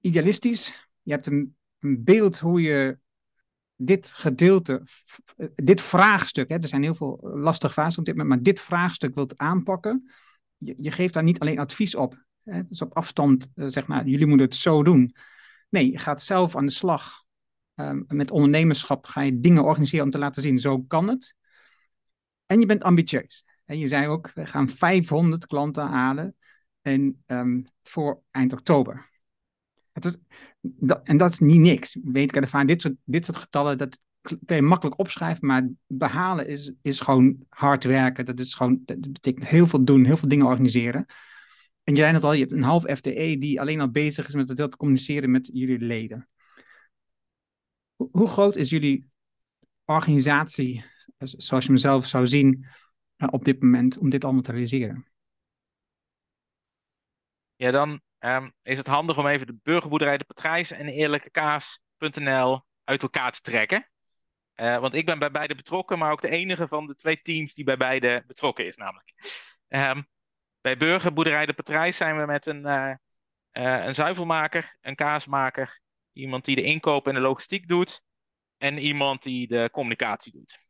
idealistisch. Je hebt een, een, beeld hoe je dit gedeelte, dit vraagstuk, hè, er zijn heel veel lastige vragen op dit moment, maar dit vraagstuk wilt aanpakken. Je, je geeft daar niet alleen advies op. Hè, dus op afstand, uh, zeg maar, jullie moeten het zo doen. Nee, je gaat zelf aan de slag. Um, met ondernemerschap ga je dingen organiseren om te laten zien, zo kan het. En je bent ambitieus. En je zei ook, we gaan 500 klanten halen en, um, voor eind oktober. Het en dat is niet niks. Weet ik ervan, dit soort, dit soort getallen, dat kun je makkelijk opschrijven, maar behalen is, is gewoon hard werken. Dat, is gewoon, betekent heel veel doen, heel veel dingen organiseren. En je zei al, je hebt een half FTE die alleen al bezig is met het communiceren met jullie leden. Hoe groot is jullie organisatie, zoals je mezelf zou zien, op dit moment, om dit allemaal te realiseren? Ja, dan um, is het handig om even de burgerboerderij De Patrijs en eerlijkekaas.nl uit elkaar te trekken. Uh, want ik ben bij beide betrokken, maar ook de enige van de twee teams die bij beide betrokken is, namelijk. Um, bij burgerboerderij De Patrijs zijn we met een, uh, een zuivelmaker, een kaasmaker, iemand die de inkoop en de logistiek doet en iemand die de communicatie doet.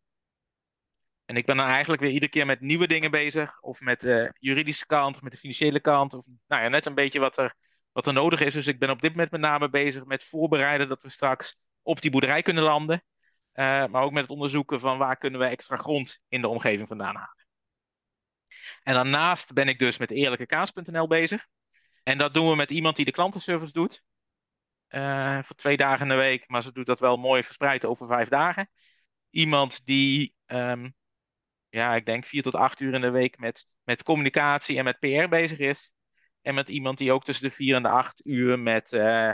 En ik ben dan eigenlijk weer iedere keer met nieuwe dingen bezig. Of met de juridische kant, of met de financiële kant. Of nou ja, net een beetje wat er, wat er nodig is. Dus ik ben op dit moment met name bezig met voorbereiden dat we straks op die boerderij kunnen landen. Uh, maar ook met het onderzoeken van waar kunnen we extra grond in de omgeving vandaan halen. En daarnaast ben ik dus met eerlijkekaas.nl bezig. En dat doen we met iemand die de klantenservice doet. Uh, voor twee dagen in de week, maar ze doet dat wel mooi verspreid over vijf dagen. Iemand die um, ja, ik denk vier tot acht uur in de week met, met communicatie en met PR bezig is. En met iemand die ook tussen de vier en de acht uur met, uh,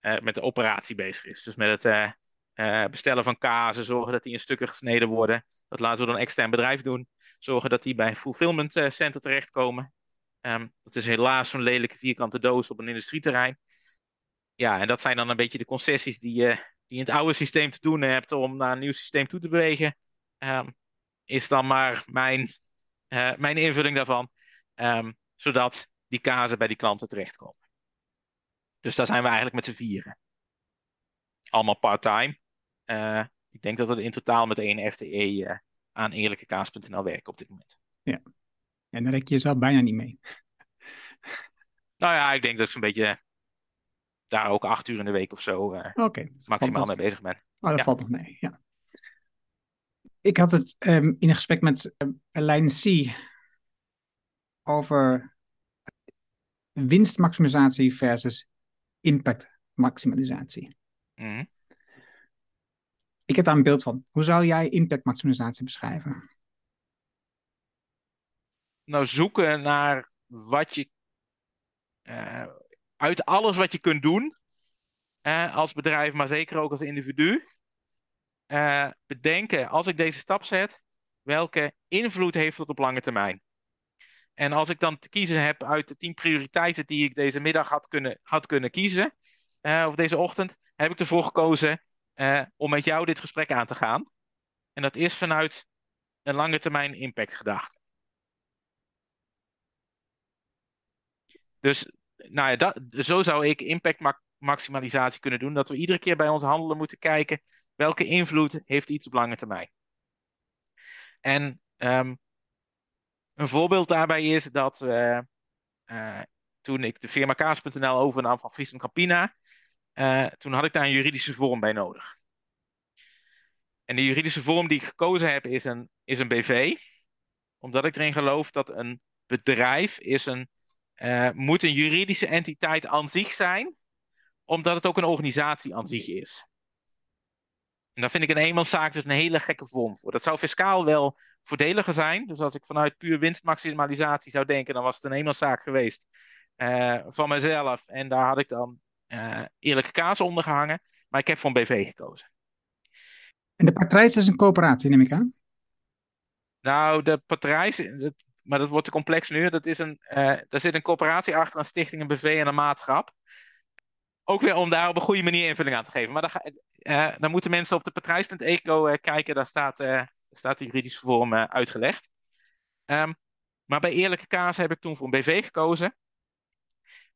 uh, met de operatie bezig is. Dus met het uh, bestellen van kazen, zorgen dat die in stukken gesneden worden. Dat laten we dan extern bedrijf doen. Zorgen dat die bij een fulfillment center terechtkomen. Um, dat is helaas zo'n lelijke vierkante doos op een industrieterrein. Ja, en dat zijn dan een beetje de concessies die je die in het oude systeem te doen hebt om naar een nieuw systeem toe te bewegen. Um, is dan maar mijn, uh, mijn invulling daarvan. Um, zodat die kazen bij die klanten terechtkomen. Dus daar zijn we eigenlijk met z'n vieren. Allemaal part-time. Uh, ik denk dat we in totaal met één FTE uh, eh, aan eerlijkekaas.nl werken op dit moment. Ja, en daar rek je jezelf bijna niet mee. Nou ja, ik denk dat ik zo'n beetje daar ook acht uur in de week of zo uh, okay, maximaal mee bezig ben. Oh, dat ja. valt nog mee, ja. Ik had het um, in een gesprek met uh, C over winstmaximalisatie versus impactmaximalisatie. Mm. Ik heb daar een beeld van. Hoe zou jij impactmaximalisatie beschrijven? Nou, zoeken naar wat je uh, uit alles wat je kunt doen als bedrijf, maar zeker ook als individu, uh, bedenken, als ik deze stap zet, welke invloed heeft het op lange termijn? En als ik dan te kiezen heb uit de tien prioriteiten die ik deze middag had kunnen, had kunnen kiezen, uh, of deze ochtend, heb ik ervoor gekozen uh, om met jou dit gesprek aan te gaan. En dat is vanuit een lange termijn impact gedachte. Dus nou ja, dat, zo zou ik impact maximalisatie kunnen doen. Dat we iedere keer bij ons handelen moeten kijken welke invloed heeft iets op lange termijn. En um, een voorbeeld daarbij is dat uh, uh, toen ik de firma Kaas.nl overnam van Friesland Campina, uh, toen had ik daar een juridische vorm bij nodig. En de juridische vorm die ik gekozen heb is een, is een BV, omdat ik erin geloof dat een bedrijf is een, moet een juridische entiteit aan zich zijn, omdat het ook een organisatie aan zich is. En daar vind ik een eenmanszaak dus een hele gekke vorm voor. Dat zou fiscaal wel voordeliger zijn. Dus als ik vanuit puur winstmaximalisatie zou denken, dan was het een eenmanszaak geweest uh, van mezelf. En daar had ik dan uh, eerlijke kaas onder gehangen. Maar ik heb voor een BV gekozen. En de patrijs is een coöperatie, neem ik aan? Nou, de patrijs, maar dat wordt te complex nu. Dat is een, uh, daar zit een coöperatie achter, een stichting, een BV en een maatschap. Ook weer om daar op een goede manier invulling aan te geven. Maar dan, uh, dan moeten mensen op de patrijs.eco uh, kijken. Daar staat, staat de juridische vorm uitgelegd. Um, maar bij Eerlijke Kaas heb ik toen voor een BV gekozen.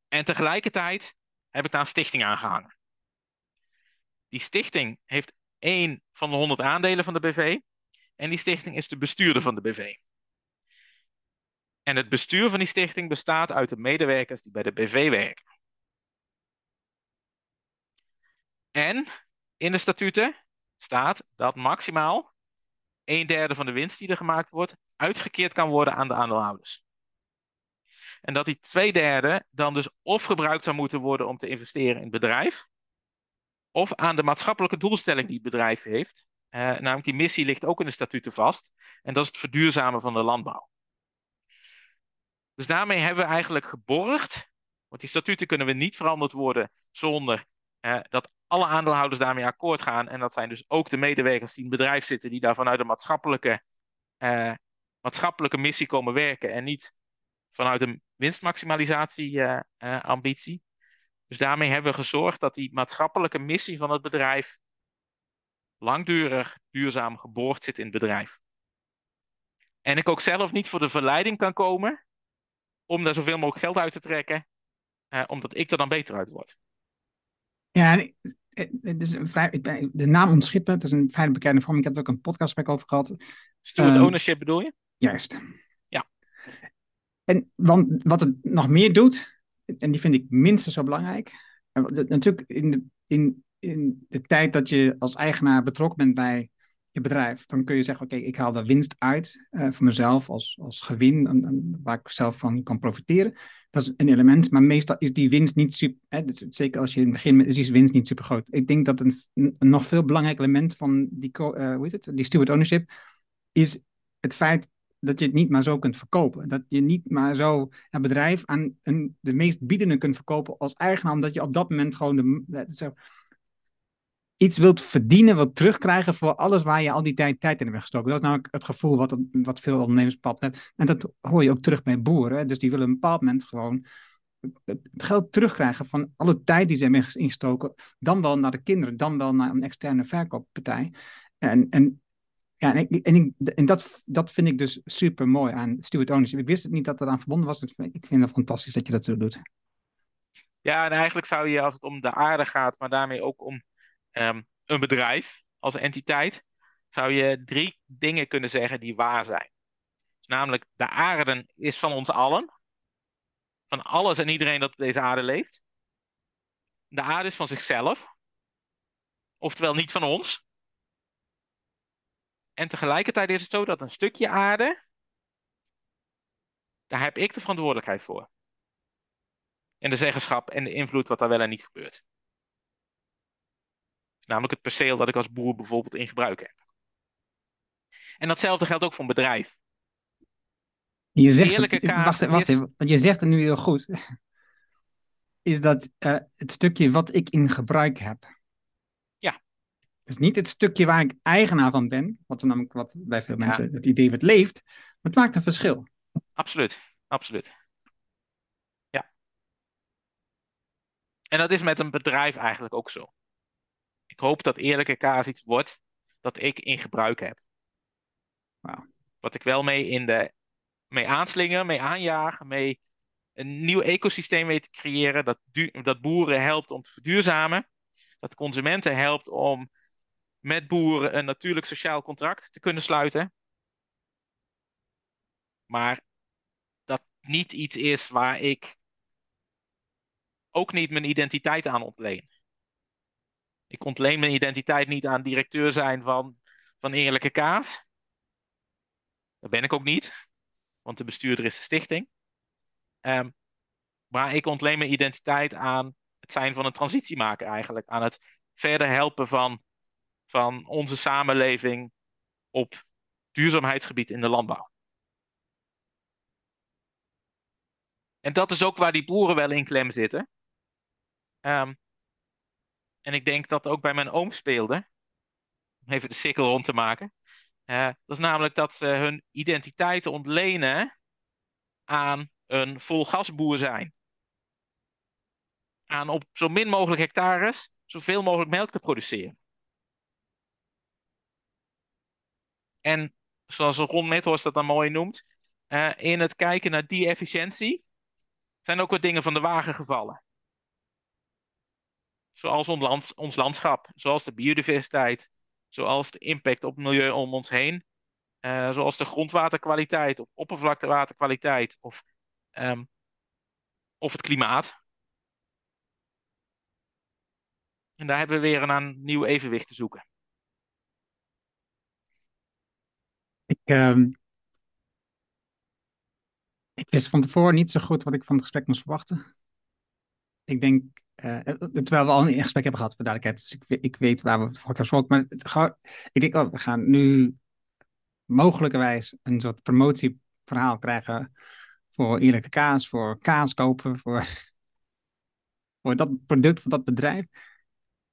En tegelijkertijd heb ik daar een stichting aangehangen. Die stichting heeft één van de 100 aandelen van de BV. En die stichting is de bestuurder van de BV. En het bestuur van die stichting bestaat uit de medewerkers die bij de BV werken. En in de statuten staat dat maximaal een derde van de winst die er gemaakt wordt, uitgekeerd kan worden aan de aandeelhouders. En dat die twee derde dan dus of gebruikt zou moeten worden om te investeren in het bedrijf, of aan de maatschappelijke doelstelling die het bedrijf heeft. Uh, namelijk die missie ligt ook in de statuten vast. En dat is het verduurzamen van de landbouw. Dus daarmee hebben we eigenlijk geborgd, want die statuten kunnen we niet veranderd worden zonder uh, dat alle aandeelhouders daarmee akkoord gaan. En dat zijn dus ook de medewerkers die in het bedrijf zitten, die daar vanuit een maatschappelijke, uh, maatschappelijke missie komen werken en niet vanuit een winstmaximalisatie-ambitie. dus daarmee hebben we gezorgd dat die maatschappelijke missie van het bedrijf langdurig duurzaam geboord zit in het bedrijf. En ik ook zelf niet voor de verleiding kan komen om daar zoveel mogelijk geld uit te trekken, eh, omdat ik er dan beter uit word. Ja, het is een vrij, de naam ontschippen, het is een vrij bekende vorm. Ik heb er ook een podcastgesprek over gehad. Steward um, ownership bedoel je? Juist. Ja. En want wat het nog meer doet, en die vind ik minstens zo belangrijk. Natuurlijk in de, in, in de tijd dat je als eigenaar betrokken bent bij je bedrijf, dan kun je zeggen: Oké, ik haal de winst uit uh, voor mezelf als, als gewin, en, waar ik zelf van kan profiteren. Dat is een element, maar meestal is die winst niet super. Hè, zeker als je in het begin is die winst niet super groot. Ik denk dat een, nog veel belangrijk element van die, uh, hoe heet het, die steward ownership is het feit dat je het niet maar zo kunt verkopen. Dat je niet maar zo een bedrijf aan een, de meest biedende kunt verkopen als eigenaar, omdat je op dat moment gewoon de, zo, iets wilt verdienen, wilt terugkrijgen voor alles waar je al die tijd, tijd in hebt gestoken. Dat is namelijk het gevoel wat, wat veel ondernemers bepaald hebben. En dat hoor je ook terug bij boeren. Dus die willen op een bepaald moment gewoon het geld terugkrijgen van alle tijd die ze hebben ingestoken. Dan wel naar de kinderen, dan wel naar een externe verkooppartij. En, en ja, en, ik, en, ik, en dat, dat vind ik dus super mooi aan Steward Ownership. Ik wist het niet dat dat aan verbonden was. Dus ik vind het fantastisch dat je dat zo doet. Ja, en eigenlijk zou je, als het om de aarde gaat, maar daarmee ook om um, een bedrijf als entiteit, zou je drie dingen kunnen zeggen die waar zijn. Namelijk, de aarde is van ons allen. Van alles en iedereen dat op deze aarde leeft. De aarde is van zichzelf. Oftewel niet van ons. En tegelijkertijd is het zo dat een stukje aarde, daar heb ik de verantwoordelijkheid voor. En de zeggenschap en de invloed wat daar wel en niet gebeurt. Namelijk het perceel dat ik als boer bijvoorbeeld in gebruik heb. En datzelfde geldt ook voor een bedrijf. Je zegt, het, wacht, wacht even, want je zegt het nu heel goed. Is dat uh, het stukje wat ik in gebruik heb. Ja. Dus niet het stukje waar ik eigenaar van ben, wat, namelijk wat bij veel mensen ja. het idee wat leeft, maar het maakt een verschil. Absoluut, absoluut. Ja. En dat is met een bedrijf eigenlijk ook zo. Ik hoop dat eerlijke kaas iets wordt dat ik in gebruik heb. Wat ik wel mee, in de, mee aanslinger, mee aanjagen, mee een nieuw ecosysteem weet te creëren. Dat, dat boeren helpt om te verduurzamen. Dat consumenten helpt om met boeren een natuurlijk sociaal contract te kunnen sluiten. Maar dat niet iets is waar ik ook niet mijn identiteit aan ontleen. Ik ontleen mijn identiteit niet aan directeur zijn van, van Eerlijke Kaas. Dat ben ik ook niet, want de bestuurder is de stichting. Um, maar ik ontleen mijn identiteit aan het zijn van een transitiemaker eigenlijk. Aan het verder helpen van, van onze samenleving op duurzaamheidsgebied in de landbouw. En dat is ook waar die boeren wel in klem zitten. Um, en ik denk dat ook bij mijn oom speelde. Om even de cirkel rond te maken. Dat is namelijk dat ze hun identiteit ontlenen aan een volgasboer zijn. Aan op zo min mogelijk hectares zoveel mogelijk melk te produceren. En zoals Ron Methorst dat dan mooi noemt, in het kijken naar die efficiëntie zijn ook wat dingen van de wagen gevallen. Zoals ons, land, ons landschap, zoals de biodiversiteit, zoals de impact op het milieu om ons heen, uh, zoals de grondwaterkwaliteit of oppervlaktewaterkwaliteit of, um, of het klimaat. En daar hebben we weer een, een nieuw evenwicht te zoeken. Ik, um, ik wist van tevoren niet zo goed wat ik van het gesprek moest verwachten. Ik denk, uh, terwijl we al een gesprek hebben gehad, voor duidelijkheid, dus ik, ik weet waar we voor elkaar Maar ik denk, oh, we gaan nu mogelijkerwijs een soort promotieverhaal krijgen voor eerlijke kaas, voor kaas kopen, voor, voor dat product, voor dat bedrijf.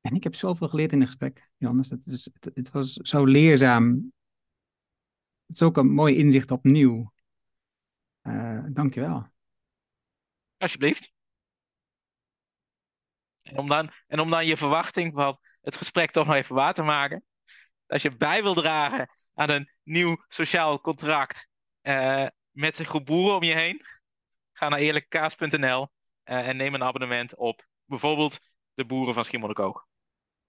En ik heb zoveel geleerd in het gesprek, Johannes. Het, is, het, het was zo leerzaam. Het is ook een mooi inzicht opnieuw. Uh, dankjewel. Alsjeblieft. En om, dan, en om dan je verwachting van het gesprek toch nog even waar te maken. Als je bij wil dragen aan een nieuw sociaal contract uh, met een groep boeren om je heen, ga naar eerlijkkaas.nl uh, en neem een abonnement op bijvoorbeeld de boeren van Schiermonnikoog.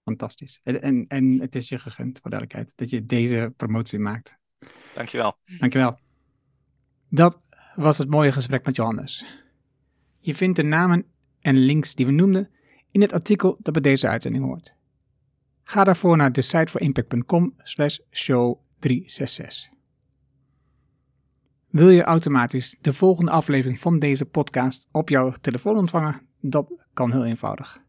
Fantastisch. En, en, en het is je gegund, voor duidelijkheid, dat je deze promotie maakt. Dankjewel. Dankjewel. Dat was het mooie gesprek met Johannes. Je vindt de namen en links die we noemden in het artikel dat bij deze uitzending hoort. Ga daarvoor naar de site slash show 366. Wil je automatisch de volgende aflevering van deze podcast op jouw telefoon ontvangen? Dat kan heel eenvoudig.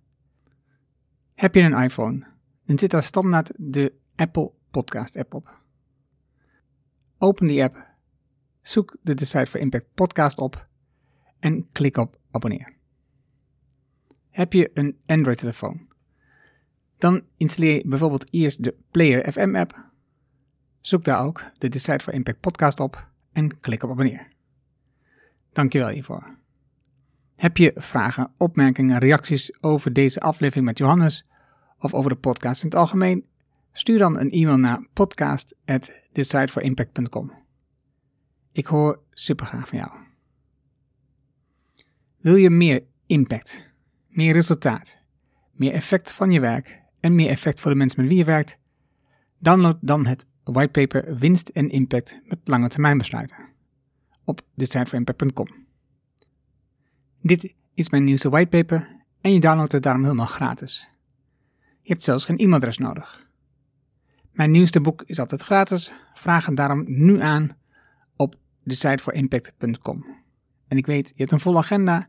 Heb je een iPhone, dan zit daar standaard de Apple Podcast app op. Open die app, zoek de Decide for Impact podcast op en klik op abonneer. Heb je een Android-telefoon? Dan installeer je bijvoorbeeld eerst de Player FM app. Zoek daar ook de Decide for Impact podcast op en klik op abonneer. Dankjewel hiervoor. Heb je vragen, opmerkingen, reacties over deze aflevering met Johannes of over de podcast in het algemeen? Stuur dan een e-mail naar podcast@decideforimpact.com. Ik hoor super graag van jou. Wil je meer impact, meer resultaat, meer effect van je werk en meer effect voor de mensen met wie je werkt? Download dan het whitepaper Winst en Impact met lange termijn besluiten op decideforimpact.com. Dit is mijn nieuwste whitepaper en je downloadt het daarom helemaal gratis. Je hebt zelfs geen e-mailadres nodig. Mijn nieuwste boek is altijd gratis. Vraag het daarom nu aan op decideforimpact.com. En ik weet, je hebt een volle agenda.